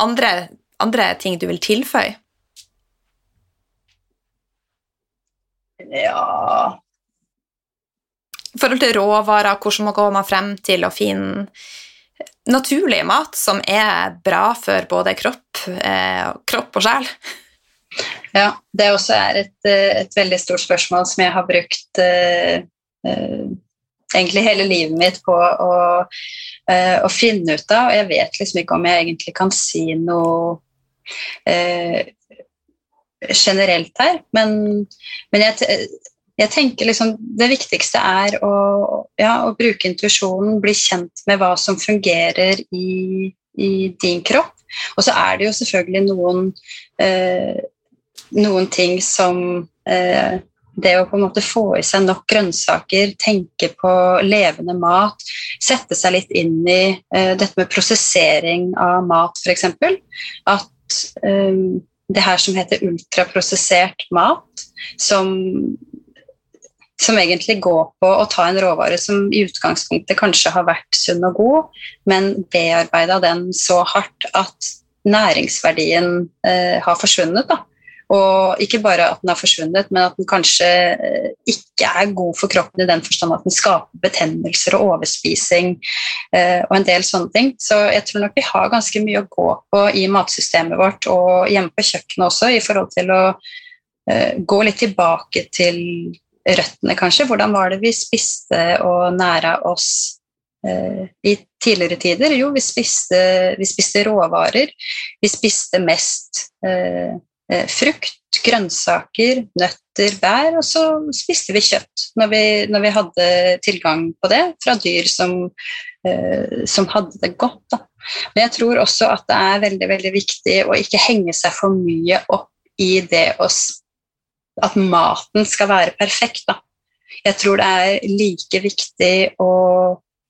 Andre, andre ting du vil tilføye? Ja I forhold til råvarer, hvordan går man frem til å finne naturlig mat som er bra for både kropp, eh, kropp og sjel? Ja, det også er et, eh, et, veldig stort spørsmål som jeg har brukt uh, uh, egentlig hele livet mitt på å, eh, å, finne ut av. Og jeg vet liksom ikke om jeg egentlig kan si noe generelt her, men, men jeg, jeg, tenker liksom det viktigste er å, ja, å bruke intuisjonen, bli kjent med hva som fungerer i, i din kropp. Og så er det jo selvfølgelig noen noen ting som, eh, det å på en måte få i seg nok grønnsaker, tenke på levende mat, sette seg litt inn i eh, dette med prosessering av mat, f.eks. At eh, det her som heter ultraprosessert mat, som som egentlig går på å ta en råvare som i utgangspunktet kanskje har vært sunn og god, men bearbeida den så hardt at næringsverdien eh, har forsvunnet. Da. Og ikke bare at den har forsvunnet, men at den kanskje eh, ikke er god for kroppen i den forstand at den skaper betennelser og overspising eh, og en del sånne ting. Så jeg tror nok vi har ganske mye å gå på i matsystemet vårt og hjemme på kjøkkenet også, i forhold til å eh, gå litt tilbake til røttene, kanskje. Hvordan var det vi spiste og næra oss i tidligere tider? Jo, vi spiste, vi spiste råvarer. Vi spiste mest frukt, grønnsaker, nøtter, bær, og så spiste vi kjøtt når vi, når vi hadde tilgang på det fra dyr som, eh, som hadde det godt. Da. Men jeg tror også at det er veldig, veldig viktig å ikke henge seg for mye opp i det å at maten skal være perfekt. Da. Jeg tror det er like viktig å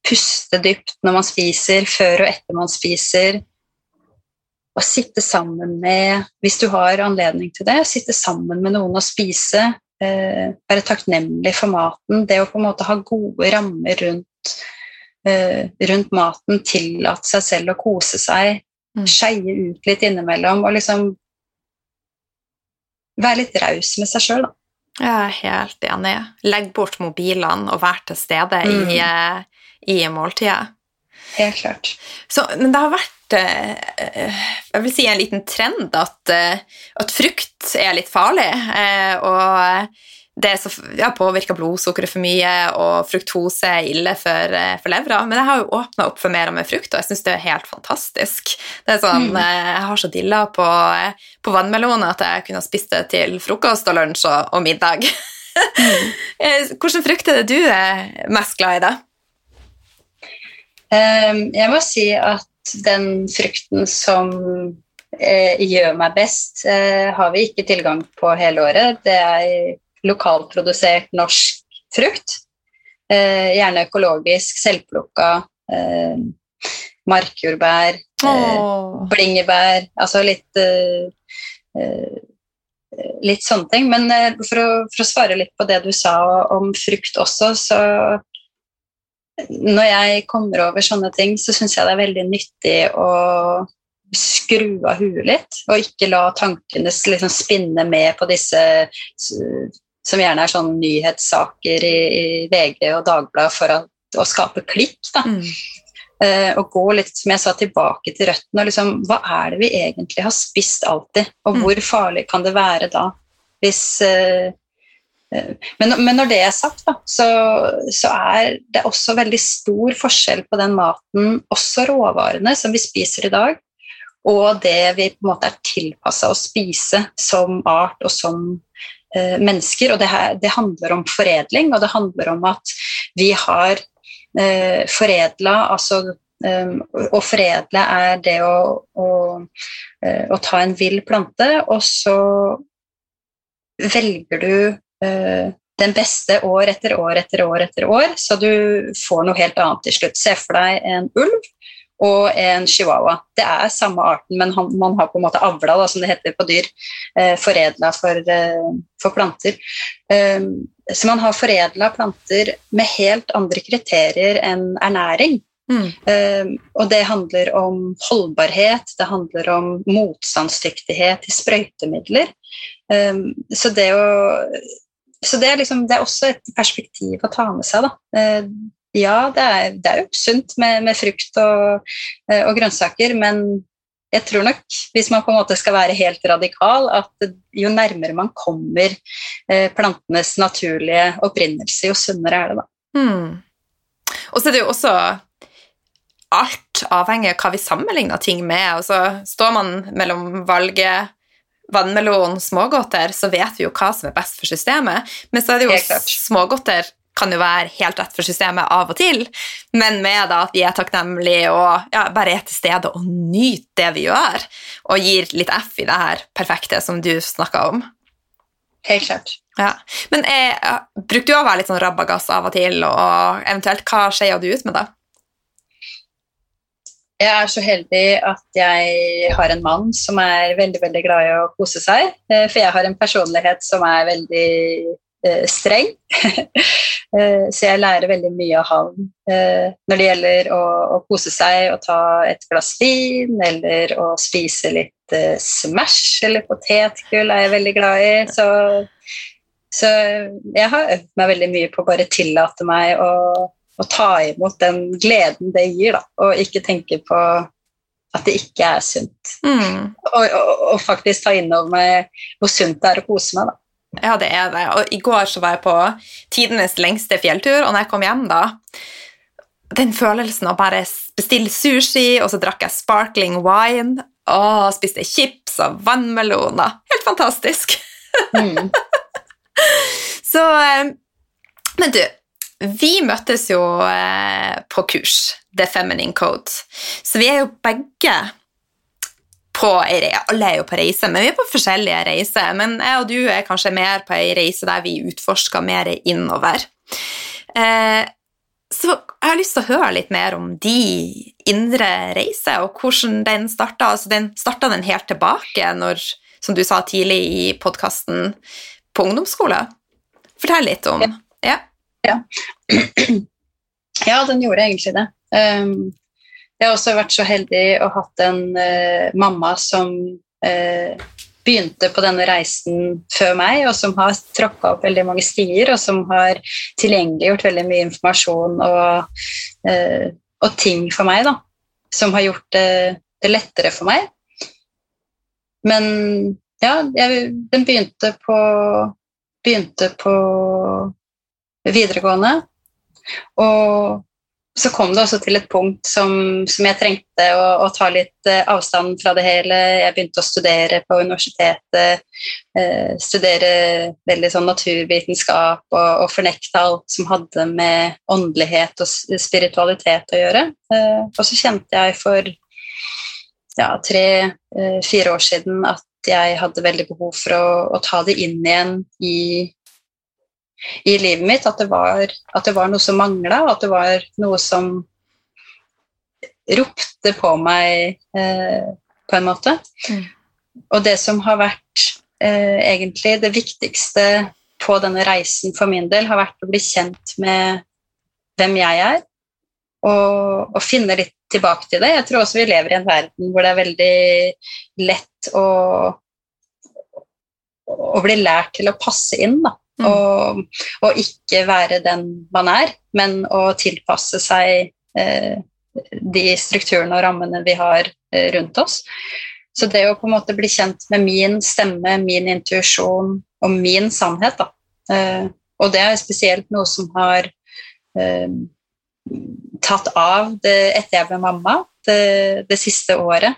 puste dypt når man spiser, før og etter man spiser. Å sitte sammen med, hvis du har anledning til det, sitte sammen med noen og spise. Eh, være takknemlig for maten. Det å på en måte ha gode rammer rundt, eh, rundt maten, tillate seg selv å kose seg, mm. skeie ut litt innimellom og liksom være litt raus med seg sjøl, da. Jeg er helt enig. Legg bort mobilene og vær til stede mm. i, eh, i måltidet. Helt klart. Så, men det har vært jeg vil si en liten trend at, eh, at frukt er litt farlig. Og det så, ja, påvirker blodsukkeret for mye, og fruktose er ille for, eh, for levra. Men jeg har jo åpna opp for mer og mer frukt, og jeg syns det er helt fantastisk. Det er sånn, mm. Eh, jeg har så dilla på, eh, på vannmelon at jeg kunne ha spist det til frokost og lunsj og, og middag. Mm. Hvilken frukt er det du er mest glad i, da? Um, jeg må si at den frukten som uh, gjør meg best, uh, har vi ikke tilgang på hele året. Det er lokalprodusert norsk frukt. Eh, gjerne økologisk, selvplukka. Eh, markjordbær, oh. blingebær Altså litt eh, eh, Litt sånne ting. Men eh, for å, for, å, svare litt på det du sa om frukt også, så når jeg kommer over sånne ting, så syns jeg det er veldig nyttig å skru av huet litt, og ikke la tankene liksom spinne med på disse som gjerne er sånn nyhetssaker i, i VG og Dagbladet for å, å skape klikk. da. Mm. Uh, og gå litt som jeg sa, tilbake til røttene. og liksom, Hva er det vi egentlig har spist alltid, og mm. hvor farlig kan det være da? Hvis, uh, men, men, når det er sagt, da, så, så, er det også veldig stor forskjell på den maten, også råvarene, som vi spiser i dag, og det vi på en måte er tilpassa å spise som art og som Eh, mennesker. Og det, her, det, handler om foredling, og det handler om at vi har eh, foredla altså um, Å foredle er det å, å, uh, å, ta en vill plante, og så velger du den beste år etter år etter år etter år, så du får noe helt annet til slutt. Se for deg en ulv og en chihuahua. Det er samme arten, men man har på en måte avla, da, som det heter på dyr, eh, foredla for, eh, for, planter. Så man har foredla planter med helt andre kriterier enn ernæring. Mm. Og det handler om holdbarhet, det handler om motstandsdyktighet til sprøytemidler. Så det å så det er, liksom, det er, også et perspektiv å ta med seg. Da. Uh, ja, det er, det er jo sunt med, med frukt og, eh, og, grønnsaker, men jeg tror nok, hvis man på en måte skal være helt radikal, at jo nærmere man kommer eh, plantenes naturlige opprinnelse, jo sunnere er det, da. Mm. Og så er det jo også alt avhengig av hva vi sammenligner ting med. Og så står man mellom valget vannmelon, smågodter, så vet vi jo hva som er best for systemet. Men så er det jo smågodter kan jo være helt rett for systemet av og til, men med da at vi er takknemlige og ja, bare er til stede og nyter det vi gjør, og gir litt F i det her perfekte som du snakka om. Helt klart. Ja. Men er, bruker du å være litt sånn rabagass av og til, og eventuelt hva skeier du ut med, da? Jeg er så heldig at jeg har en mann som er veldig veldig glad i å kose seg. Eh, for jeg har en personlighet som er veldig eh, streng. Eh, så jeg lærer veldig mye av han når det gjelder å, kose seg og ta et glass vin, eller å spise litt Smash eller potetgull er jeg veldig glad i. Så, så jeg har øvd meg veldig mye på å bare tillate meg å å ta imot den gleden det gir, da, og ikke tenke på at det ikke er sunt. Mm. Og, og, og, faktisk ta inn over meg hvor sunt det er å kose meg. da. Ja, det er det. Og i går så var jeg på tidenes lengste fjelltur, og når jeg kom hjem da Den følelsen av bare bestille sushi, og så drakk jeg sparkling wine, og spiste chips og vannmeloner Helt fantastisk. Mm. så eh, Men du, vi møttes jo eh, på kurs, The Feminine Code, så vi er jo begge på ei reise. Alle er jo på reise, men vi er på forskjellige reiser. Men jeg og du er kanskje mer på ei reise der vi utforsker mer innover. Eh, så jeg har lyst til å høre litt mer om de indre reiser, og hvordan den starta. Altså, den starta den helt tilbake når, som du sa tidlig i podkasten, på ungdomsskole? Fortell litt om ja. Ja. ja, den gjorde egentlig det. Um, jeg har også vært så heldig og hatt en uh, mamma som uh, begynte på denne reisen før meg, og som har tråkka opp veldig mange stier, og som har tilgjengeliggjort veldig mye informasjon og, uh, og, ting for meg, da, som har gjort det, det lettere for meg. Men ja, jeg, den begynte på, begynte på videregående. Og så kom det også til et punkt som, som jeg trengte å, å, ta litt eh, avstand fra det hele. Jeg begynte å studere på universitetet, eh, studere veldig sånn naturvitenskap og, og, fornekte alt som hadde med åndelighet og spiritualitet å gjøre. Eh, og så kjente jeg for ja, tre-fire eh, år siden at jeg hadde veldig behov for å, å ta det inn igjen i i livet mitt at det var, at det var noe som mangla, at det var noe som ropte på meg eh, på en måte. Mm. Og det som har vært eh, egentlig det viktigste på denne reisen for min del, har vært å bli kjent med hvem jeg er, og, og finne litt tilbake til det. Jeg tror også vi lever i en verden hvor det er veldig lett å, å bli lært til å passe inn. Da. Mm. Ikke være den man er, men å tilpasse seg eh, de strukturene og rammene vi har eh, rundt oss. Så det å på en måte bli kjent med min stemme, min intuisjon og min sannhet, da. Eh, og det er spesielt noe som har eh, tatt av det, etter jeg ble mamma, det, det siste året.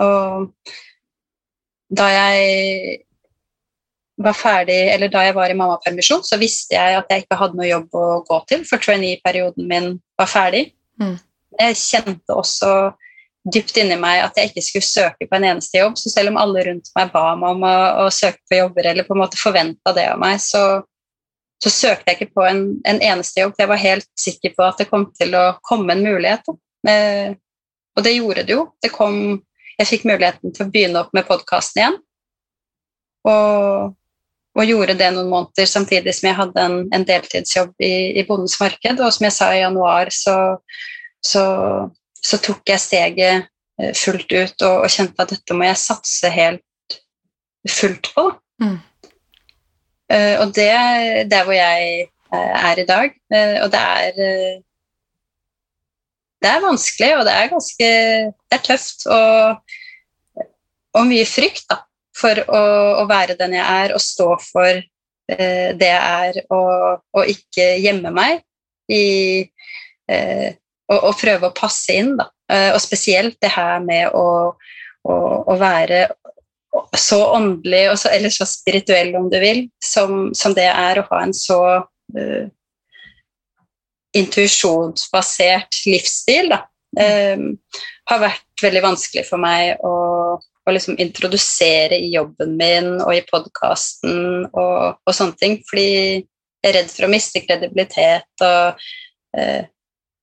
Og da jeg var ferdig, eller da jeg var i mammapermisjon, så visste jeg at jeg ikke hadde noe jobb å gå til, for trainee-perioden min var ferdig. Mm. Jeg kjente også dypt inni meg at jeg ikke skulle søke på en eneste jobb. Så selv om alle rundt meg ba meg om å, å søke på jobber eller på en måte forventa det av meg, så, så, søkte jeg ikke på en, en, eneste jobb. Jeg var helt sikker på at det kom til å komme en mulighet. Eh, og det gjorde det jo. Det kom, jeg fikk muligheten til å begynne opp med podkasten igjen. Og og gjorde det noen måneder samtidig som jeg hadde en, en deltidsjobb i, i, Bondens marked. Og som jeg sa i januar, så, så, så tok jeg steget eh, fullt ut og, og, kjente at dette må jeg satse helt fullt på. Mm. Uh, og det er der hvor jeg uh, er i dag. Uh, og det er Det er vanskelig, og det er ganske Det er tøft og, og mye frykt, da for å, å, være den jeg er, og stå for eh, det jeg er, og, og, ikke gjemme meg i eh, og, og, prøve å passe inn. Da. Eh, og spesielt det her med å, å, å være så åndelig så, eller så spirituell, om du vil, som, som det er å ha en så uh, intuisjonsbasert livsstil. Da. Um, har vært veldig vanskelig for meg å, å liksom introdusere i jobben min og i podkasten og, og, sånne ting. Fordi jeg er redd for å miste kredibilitet og eh,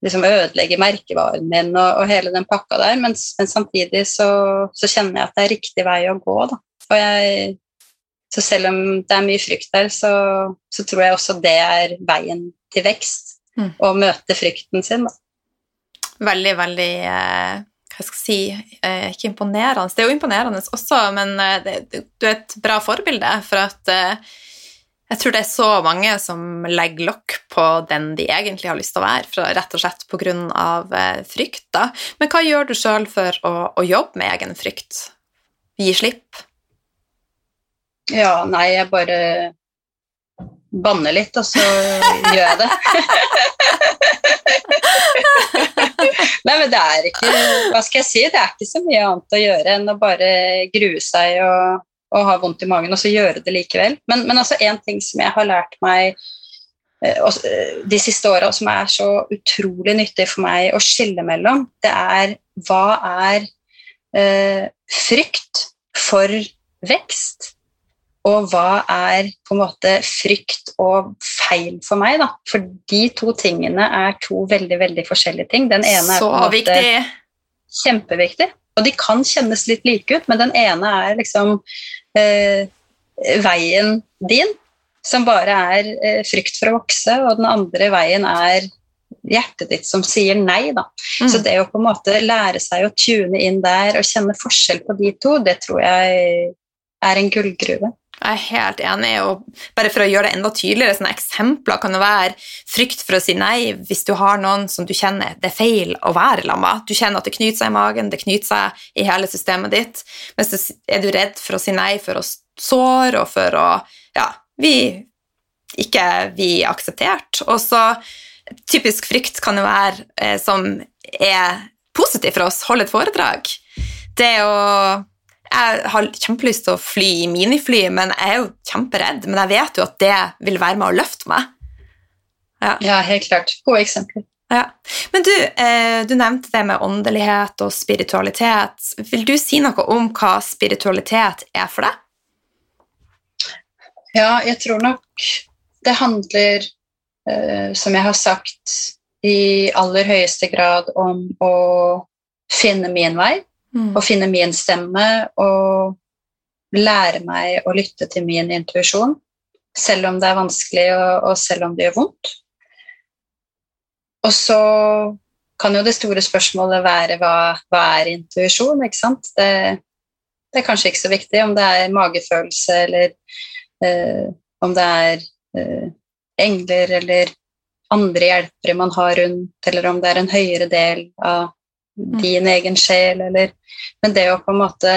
liksom ødelegge merkevaren min og, og, hele den pakka der. Men, men samtidig så, så, kjenner jeg at det er riktig vei å gå. Da. Og jeg, så selv om det er mye frykt der, så, så tror jeg også det er veien til vekst. Mm. Å møte frykten sin. Da. Veldig, veldig eh, hva skal jeg si, eh, ikke imponerende. Det er jo imponerende også, men eh, det, du er et bra forbilde. For at eh, jeg tror det er så mange som legger lokk på den de egentlig har lyst til å være, for, rett og slett pga. frykt. Da. Men hva gjør du sjøl for å, å, jobbe med egen frykt? Gi slipp? Ja, nei, jeg bare banner litt, og så gjør jeg det. Nei, men det er ikke Hva skal jeg si? Det er ikke så mye annet å gjøre enn å bare grue seg og, og ha vondt i magen, og så gjøre det likevel. Men, men altså en ting som jeg har lært meg eh, eh, de siste åra, som er så utrolig nyttig for meg å skille mellom, det er hva er eh, frykt for vekst? og hva er på en måte frykt og feil for meg, da. For de to tingene er to veldig, veldig forskjellige ting. Den ene er måte viktig. kjempeviktig, og de kan kjennes litt like ut, men den ene er liksom eh, veien din, som bare er eh, frykt for å vokse, og den andre veien er hjertet ditt som sier nei, da. Mm. Så det å på en måte lære seg å tune inn der og kjenne forskjell på de to, det tror jeg er en gullgruve. Jeg er helt enig. og Bare for å gjøre det enda tydeligere, sånne eksempler kan jo være frykt for å si nei hvis du har noen som du kjenner det er feil å være sammen med. Du kjenner at det knyter seg i magen, det knyter seg i hele systemet ditt. Men så er du redd for å si nei for å såre og for å ja, vi ikke vi akseptert. Og så typisk frykt kan jo være eh, som er positiv for oss, holde et foredrag. Det å jeg har kjempelyst til å fly i minifly, men jeg er jo kjemperedd. Men jeg vet jo at det vil være med å løfte meg. Ja, ja helt klart. Gode eksempler. Ja. Men du, eh, du nevnte det med åndelighet og spiritualitet. Vil du si noe om hva spiritualitet er for deg? Ja, jeg tror nok det handler, eh, som jeg har sagt, i aller høyeste grad om å finne min vei Mm. Å finne min stemme og lære meg å lytte til min intuisjon, selv om det er vanskelig og, og selv om det gjør vondt. Og så kan jo det store spørsmålet være hva, hva er intuisjon? ikke sant? Det, det, er kanskje ikke så viktig om det er magefølelse eller eh, om det er eh, engler eller andre hjelpere man har rundt, eller om det er en høyere del av. din egen sjel, eller Men det å på en måte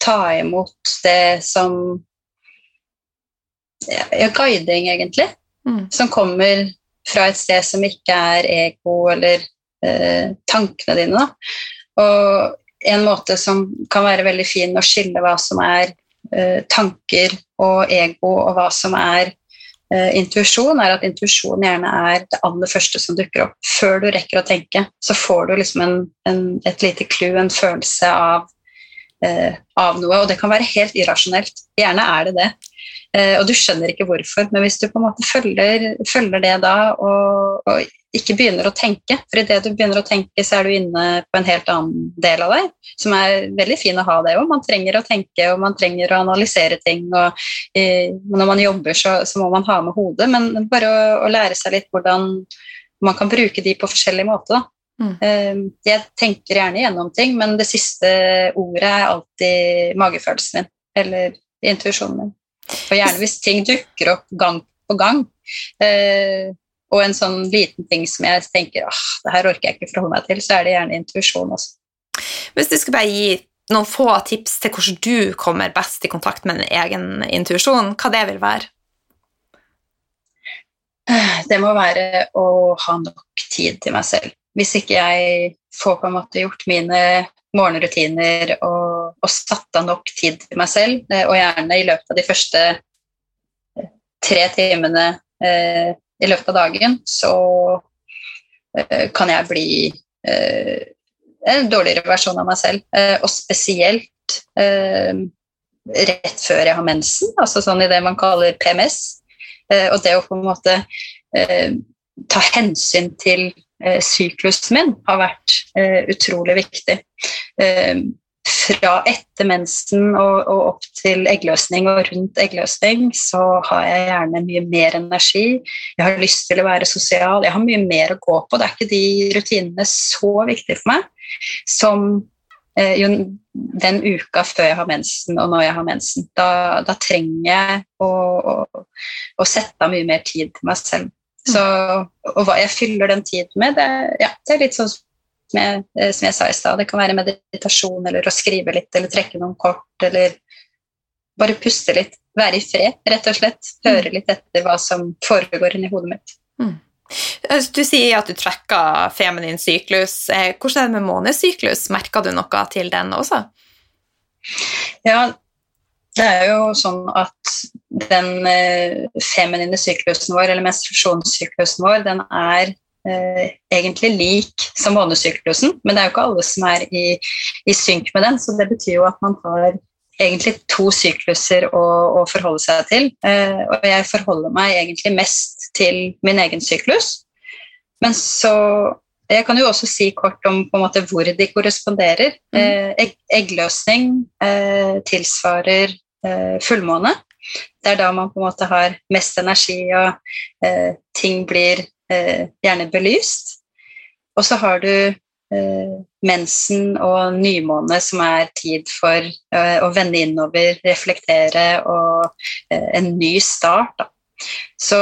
ta imot det som ja, guiding, egentlig, mm. som kommer fra et sted som ikke er ego eller eh, tankene dine. Da. Og en måte som kan være veldig fin å skille hva som er eh, tanker og ego, og hva som er intuisjon er at intuisjon gjerne er det aller første som dukker opp. Før du rekker å tenke, så får du liksom en, en, et lite clou, en følelse av, eh, av, noe. Og det kan være helt irrasjonelt. Gjerne er det det. Uh, og du skjønner ikke hvorfor, men hvis du på en måte følger, følger det da, og, og, ikke begynner å tenke, for idet du begynner å tenke, så er du inne på en helt annen del av deg, som er veldig fin å ha det òg. Man trenger å tenke, og man trenger å analysere ting. og eh, Når man jobber, så, så, må man ha med hodet, men bare å, å, lære seg litt hvordan man kan bruke de på forskjellige måter. Mm. Eh, jeg tenker gjerne gjennom ting, men det siste ordet er alltid magefølelsen min, eller intuisjonen min. Og gjerne hvis ting dukker opp gang på gang. Eh, og en sånn liten ting som jeg tenker ah, det her orker jeg ikke forholde meg til, så er det gjerne intuisjon også. Hvis du skulle bare gi noen få tips til hvordan du kommer best i kontakt med din egen intuisjon, hva det vil være? Det må være å ha nok tid til meg selv. Hvis ikke jeg får på en måte gjort mine morgenrutiner og, og satt av nok tid til meg selv, eh, og gjerne i løpet av de første tre timene eh, i løpet av dagen, så kan jeg bli en dårligere versjon av meg selv. Eh, og spesielt eh, rett før jeg har mensen, altså sånn i det man kaller PMS. Eh, og det å på en måte eh, ta hensyn til eh, syklusen min har vært eh, utrolig viktig. Fra etter mensen og, og, opp til eggløsning og rundt eggløsning så har jeg gjerne mye mer energi. Jeg har lyst til å være sosial. Jeg har mye mer å gå på. Det er ikke de rutinene så viktige for meg som eh, jo, den uka før jeg har mensen og når jeg har mensen. Da, da trenger jeg å, å, å, sette av mye mer tid til meg selv. Så, og hva jeg fyller den tiden med, det, ja, det er litt sånn jeg, eh, som jeg sa i stad. Det kan være meditasjon eller å skrive litt eller trekke noen kort eller bare puste litt. Være i fred, rett og slett. Høre litt etter hva som foregår inni hodet mitt. Mm. Eh, du sier at du trekker feminin syklus. Eh, hvordan er det med månesyklus? Merker du noe til den også? Ja, det er jo sånn at den feminine syklusen vår, eller menstruasjonssyklusen vår, den er eh, egentlig lik som månedssyklusen, men det er jo ikke alle som er i, i synk med den, så det betyr jo at man har egentlig to sykluser å, å forholde seg til. Eh, og jeg forholder meg egentlig mest til min egen syklus. Men så Jeg kan jo også si kort om på en måte hvor de korresponderer. Mm. Eh, egg, eggløsning eh, tilsvarer eh, fullmåne. Det er da man på en måte har mest energi, og eh, ting blir gjerne belyst. Og så har du Eh, mensen og nymåne, som er tid for eh, å vende innover, reflektere og eh, en ny start. Da. Så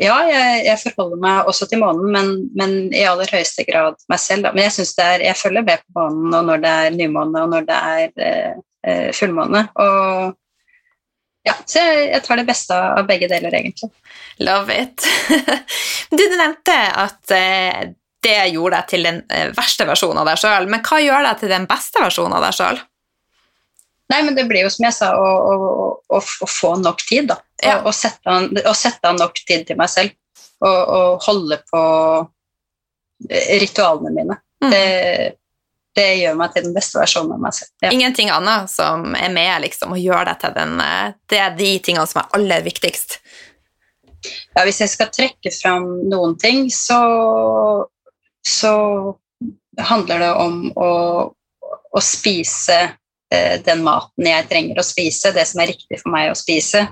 ja, jeg, jeg, forholder meg også til månen, men, men, i aller høyeste grad meg selv. Da. Men jeg, det er, jeg følger med på månen og når det er nymåne og når det er eh, fullmåne. Og ja, så jeg, jeg, tar det beste av begge deler, egentlig. Love it. du, du nevnte at eh, det gjorde deg til den eh, verste versjonen av deg sjøl. Men hva gjør deg til den beste versjonen av deg sjøl? Nei, men Det blir jo som jeg sa, å, å, å, å få nok tid. da. Ja. Å, sette an, sette an, nok tid til meg selv. Og, og holde på eh, ritualene mine. Mm. Det, det, gjør meg til den beste versjonen av meg selv. Ja. Ingenting annet som er med liksom, å gjøre deg til den eh, Det er de tingene som er aller viktigst. Ja, hvis jeg skal trekke fram noen ting, så så handler det om å, å spise eh, den maten jeg trenger å spise, det som er riktig for meg å spise.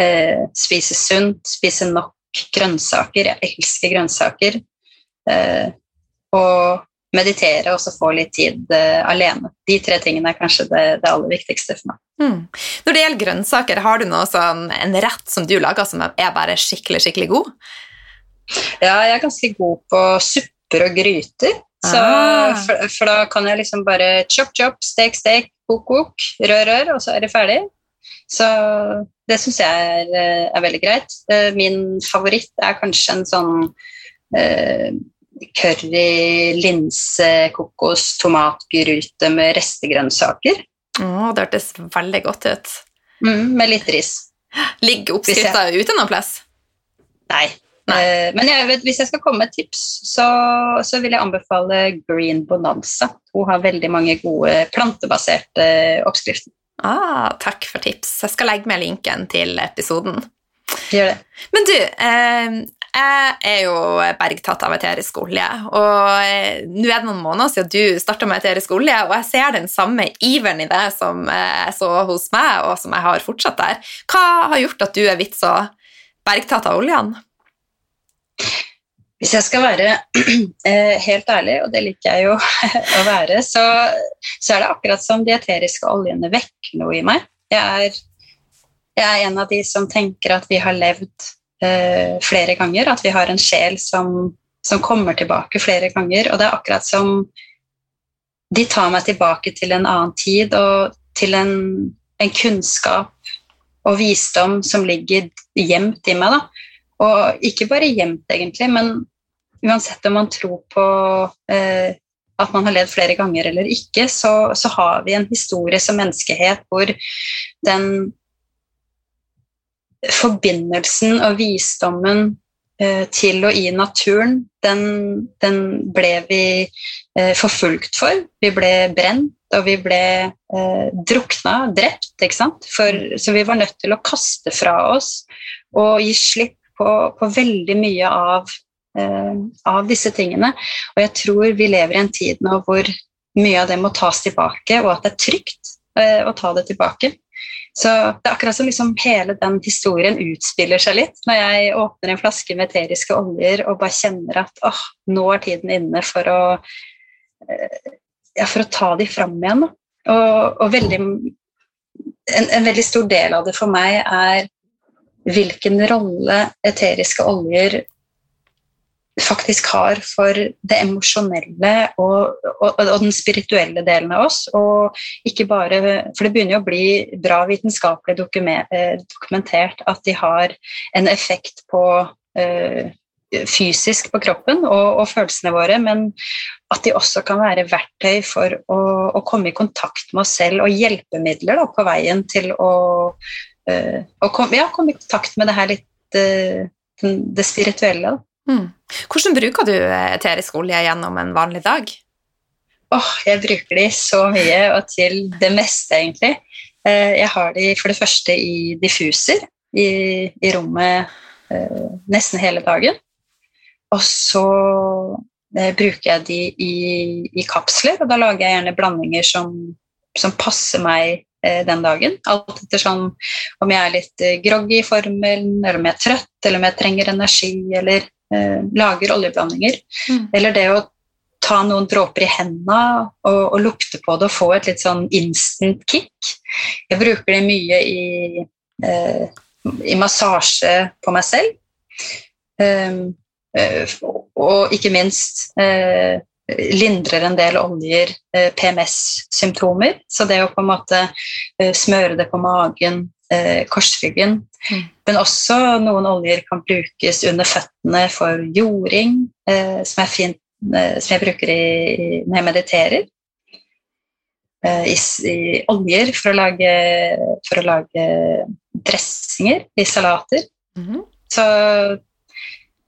Eh, spise sunt, spise nok grønnsaker. Jeg elsker grønnsaker. Eh, og meditere og så få litt tid uh, alene. De tre tingene er kanskje det, det aller viktigste for meg. Mm. Når det gjelder grønnsaker, har du sånn, en rett som du lager som er bare skikkelig, skikkelig god? Ja, jeg er ganske god på supper og gryter. Så, ah. for, for, da kan jeg liksom bare chop, chop, stek, stek, kok, kok, rør, rør, og så er det ferdig. Så det syns jeg er, eh, er, veldig greit. Eh, min favoritt er kanskje en sånn uh, curry, linse, kokos, tomatgryte med restegrønnsaker. Oh, det hørtes veldig godt ut. Mm, med litt ris. Ligger oppskrifta ute noe plass? Nei, Eh, men jeg vet, hvis jeg skal komme med tips, så, så, vil jeg anbefale Green Bonanza. Hun har veldig mange gode plantebaserte oppskrifter. Ah, takk for tips. Jeg skal legge med linken til episoden. Gjør det. Men du, eh, jeg er jo bergtatt av eterisk olje. Og eh, nå er det noen måneder siden du starta med eterisk olje, og jeg ser den samme iveren i det som jeg så hos meg, og som jeg har fortsatt der. Hva har gjort at du er blitt så bergtatt av oljen? Hvis jeg skal være eh, helt ærlig, og det liker jeg jo å være, så, så, er det akkurat som de eteriske oljene vekker noe i meg. Jeg er, jeg er, en av de som tenker at vi har levd uh, flere ganger, at vi har en sjel som, som, kommer tilbake flere ganger. Og det er akkurat som de tar meg tilbake til en annen tid og til en, en kunnskap og visdom som ligger gjemt i meg. da og ikke bare gjemt, egentlig, men uansett om man tror på eh, at man har levd flere ganger eller ikke, så, så, har vi en historie som menneskehet hvor den forbindelsen og visdommen eh, til og i naturen, den, den ble vi eh, forfulgt for. Vi ble brent, og vi ble eh, drukna, drept, ikke sant. For, så vi var nødt til å kaste fra oss og gi slipp på, på veldig mye av, eh, av disse tingene. Og jeg tror vi lever i en tid nå hvor mye av det må tas tilbake, og at det er trygt eh, å ta det tilbake. Så det er akkurat som liksom hele den historien utspiller seg litt når jeg åpner en flaske med eteriske oljer og bare kjenner at åh, nå er tiden inne for å, eh, ja, for å ta de fram igjen. Og, og veldig, en, en, veldig stor del av det for meg er hvilken rolle eteriske oljer faktisk har for det emosjonelle og, og, og, den spirituelle delen av oss. Og ikke bare, For det begynner jo å bli bra vitenskapelig eh, dokumentert at de har en effekt på uh, fysisk på kroppen og, og, følelsene våre, men at de også kan være verktøy for å, å komme i kontakt med oss selv og hjelpemidler da, på veien til å, uh, å kom, ja, komme i kontakt med det her litt uh, det spirituelle. Da. Mm. Hvordan bruker du eterisk olje gjennom en vanlig dag? Oh, jeg bruker de så mye, og til det meste, egentlig. Eh, jeg har de for det første i diffuser i, i rommet eh, nesten hele dagen. Og så eh, bruker jeg de i, i, kapsler, og da lager jeg gjerne blandinger som, som passer meg den dagen. Alt etter sånn om jeg er litt groggy i formelen, eller om jeg er trøtt, eller om jeg trenger energi, eller eh, lager oljeblandinger. Mm. Eller det å ta noen dråper i hendene og, og, lukte på det og få et litt sånn instant kick. Jeg bruker det mye i, eh, i massasje på meg selv. Eh, og ikke minst uh, lindrer en del oljer uh, PMS-symptomer. Så det å på en måte smøre det på magen, korsryggen, Mm. Men også noen oljer kan brukes under føttene for jording, eh, som er fint, eh, som jeg bruker i, når jeg mediterer. Eh, i, i, oljer for å lage, for å lage dressinger i salater. Mm. Så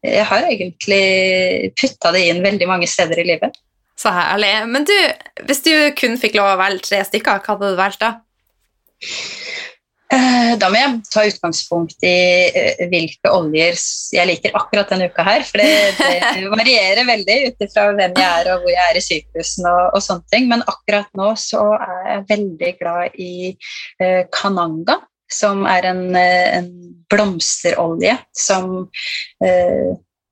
jeg har egentlig putta det inn veldig mange steder i livet. Så herlig. Men du, hvis du kun fikk lov å velge tre stykker, hva hadde du valgt da? Eh, da må jeg ta utgangspunkt i eh, hvilke oljer jeg liker akkurat denne uka her. For det, det varierer veldig ut ifra hvem jeg er og hvor jeg er i syklusen og, og, sånne ting. Men akkurat nå så er jeg veldig glad i uh, kananga, som er en, en blomsterolje som uh,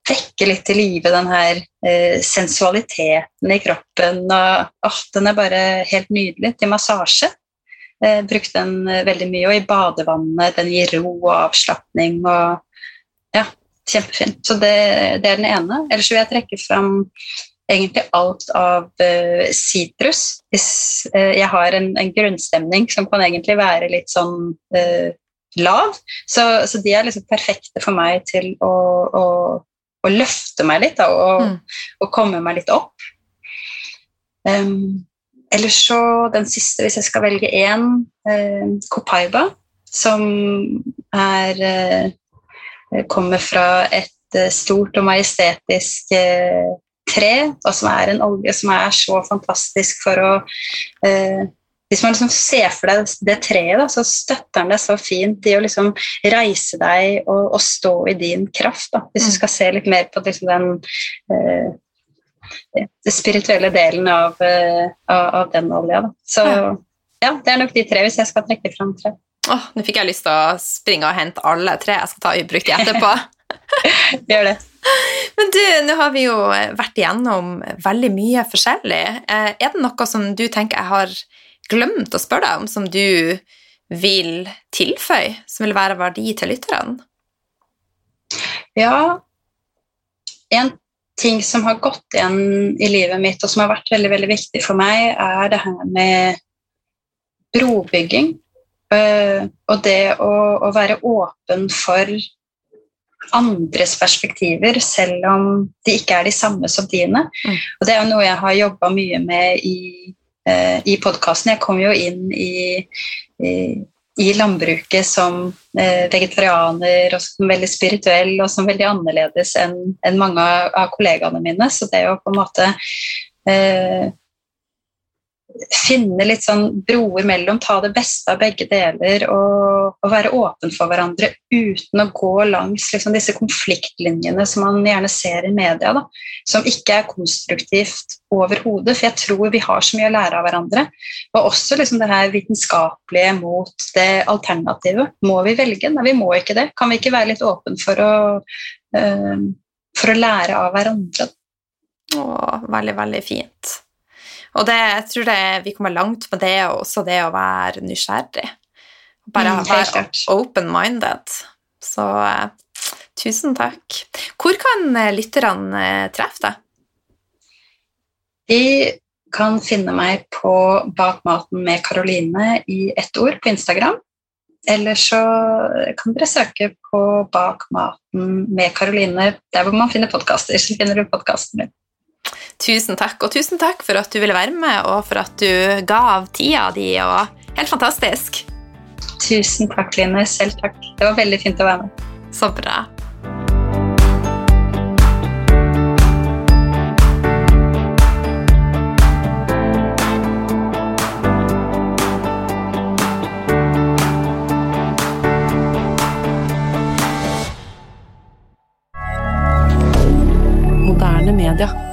vekker litt til live den her uh, sensualiteten i kroppen. Og oh, den er bare helt nydelig til massasje. Eh, brukt den eh, veldig mye. Og i badevannet. Den gir ro og avslapning og Ja, kjempefint. Så det, det, er den ene. Ellers vil jeg trekke fram egentlig alt av sitrus. Uh, Hvis uh, jeg har en, en, grunnstemning som kan egentlig være litt sånn uh, lav, så, så, de er liksom perfekte for meg til å, å, å løfte meg litt da, og, mm. og, komme meg litt opp. Um, Ellers så den siste, hvis jeg skal velge én, eh, Copaiba, som er eh, Kommer fra et eh, stort og majestetisk tre, og som er en olje som er så fantastisk for å eh, hvis man liksom ser for deg det treet, da, så støtter den deg så fint i å liksom reise deg og, og, stå i din kraft. Da. Hvis du mm. skal se litt mer på liksom den eh, den spirituelle delen av, av, av den olja. Da. Så ja, det er nok de tre, hvis jeg skal trekke fram tre. Åh, Nå fikk jeg lyst til å springe og hente alle tre. Jeg skal ta i bruk de etterpå. Gjør det. Men du, nå har vi jo vært igjennom veldig mye forskjellig. Eh, er det noe som du tenker jeg har glemt å spørre deg om, som du vil tilføye, som vil være verdi til lytterne? Ja, en ting som har gått igjen i livet mitt, og som har vært veldig, veldig viktig for meg, er det her med brobygging. Uh, og det å, å, være åpen for andres perspektiver, selv om de ikke er de samme som dine. Mm. Og det er jo noe jeg har jobba mye med i, uh, i podkasten. Jeg kom jo inn i, i, i landbruket som eh, vegetarianer og som veldig spirituell og som veldig annerledes enn mange av, kollegaene mine. Så det å på en måte eh, finne litt sånn broer mellom, ta det beste av begge deler og, og være åpen for hverandre uten å gå langs liksom, disse konfliktlinjene som man gjerne ser i media, da, som ikke er konstruktivt overhodet. For jeg tror vi har så mye å lære av hverandre. Og også liksom, det her vitenskapelige mot det alternativet. Må vi velge? Nei, vi må ikke det. Kan vi ikke være litt åpen for å, øh, for å lære av hverandre? Å, veldig, veldig fint. Og det, jeg tror det, vi kommer langt med det, og også det å være nysgjerrig. Bare mm, være open-minded. Så uh, tusen takk. Hvor kan uh, lytterne uh, treffe deg? De kan finne meg på Bak maten med Karoline i ett ord på Instagram. Eller så kan dere søke på Bak maten med Karoline der hvor man finner podkaster. Så finner du podkasten min. Tusen takk, og tusen takk for at du ville være med, og for at du ga av tida di. og Helt fantastisk. Tusen takk, Line. Selv takk. Det var veldig fint å være med. Så bra. moderne media.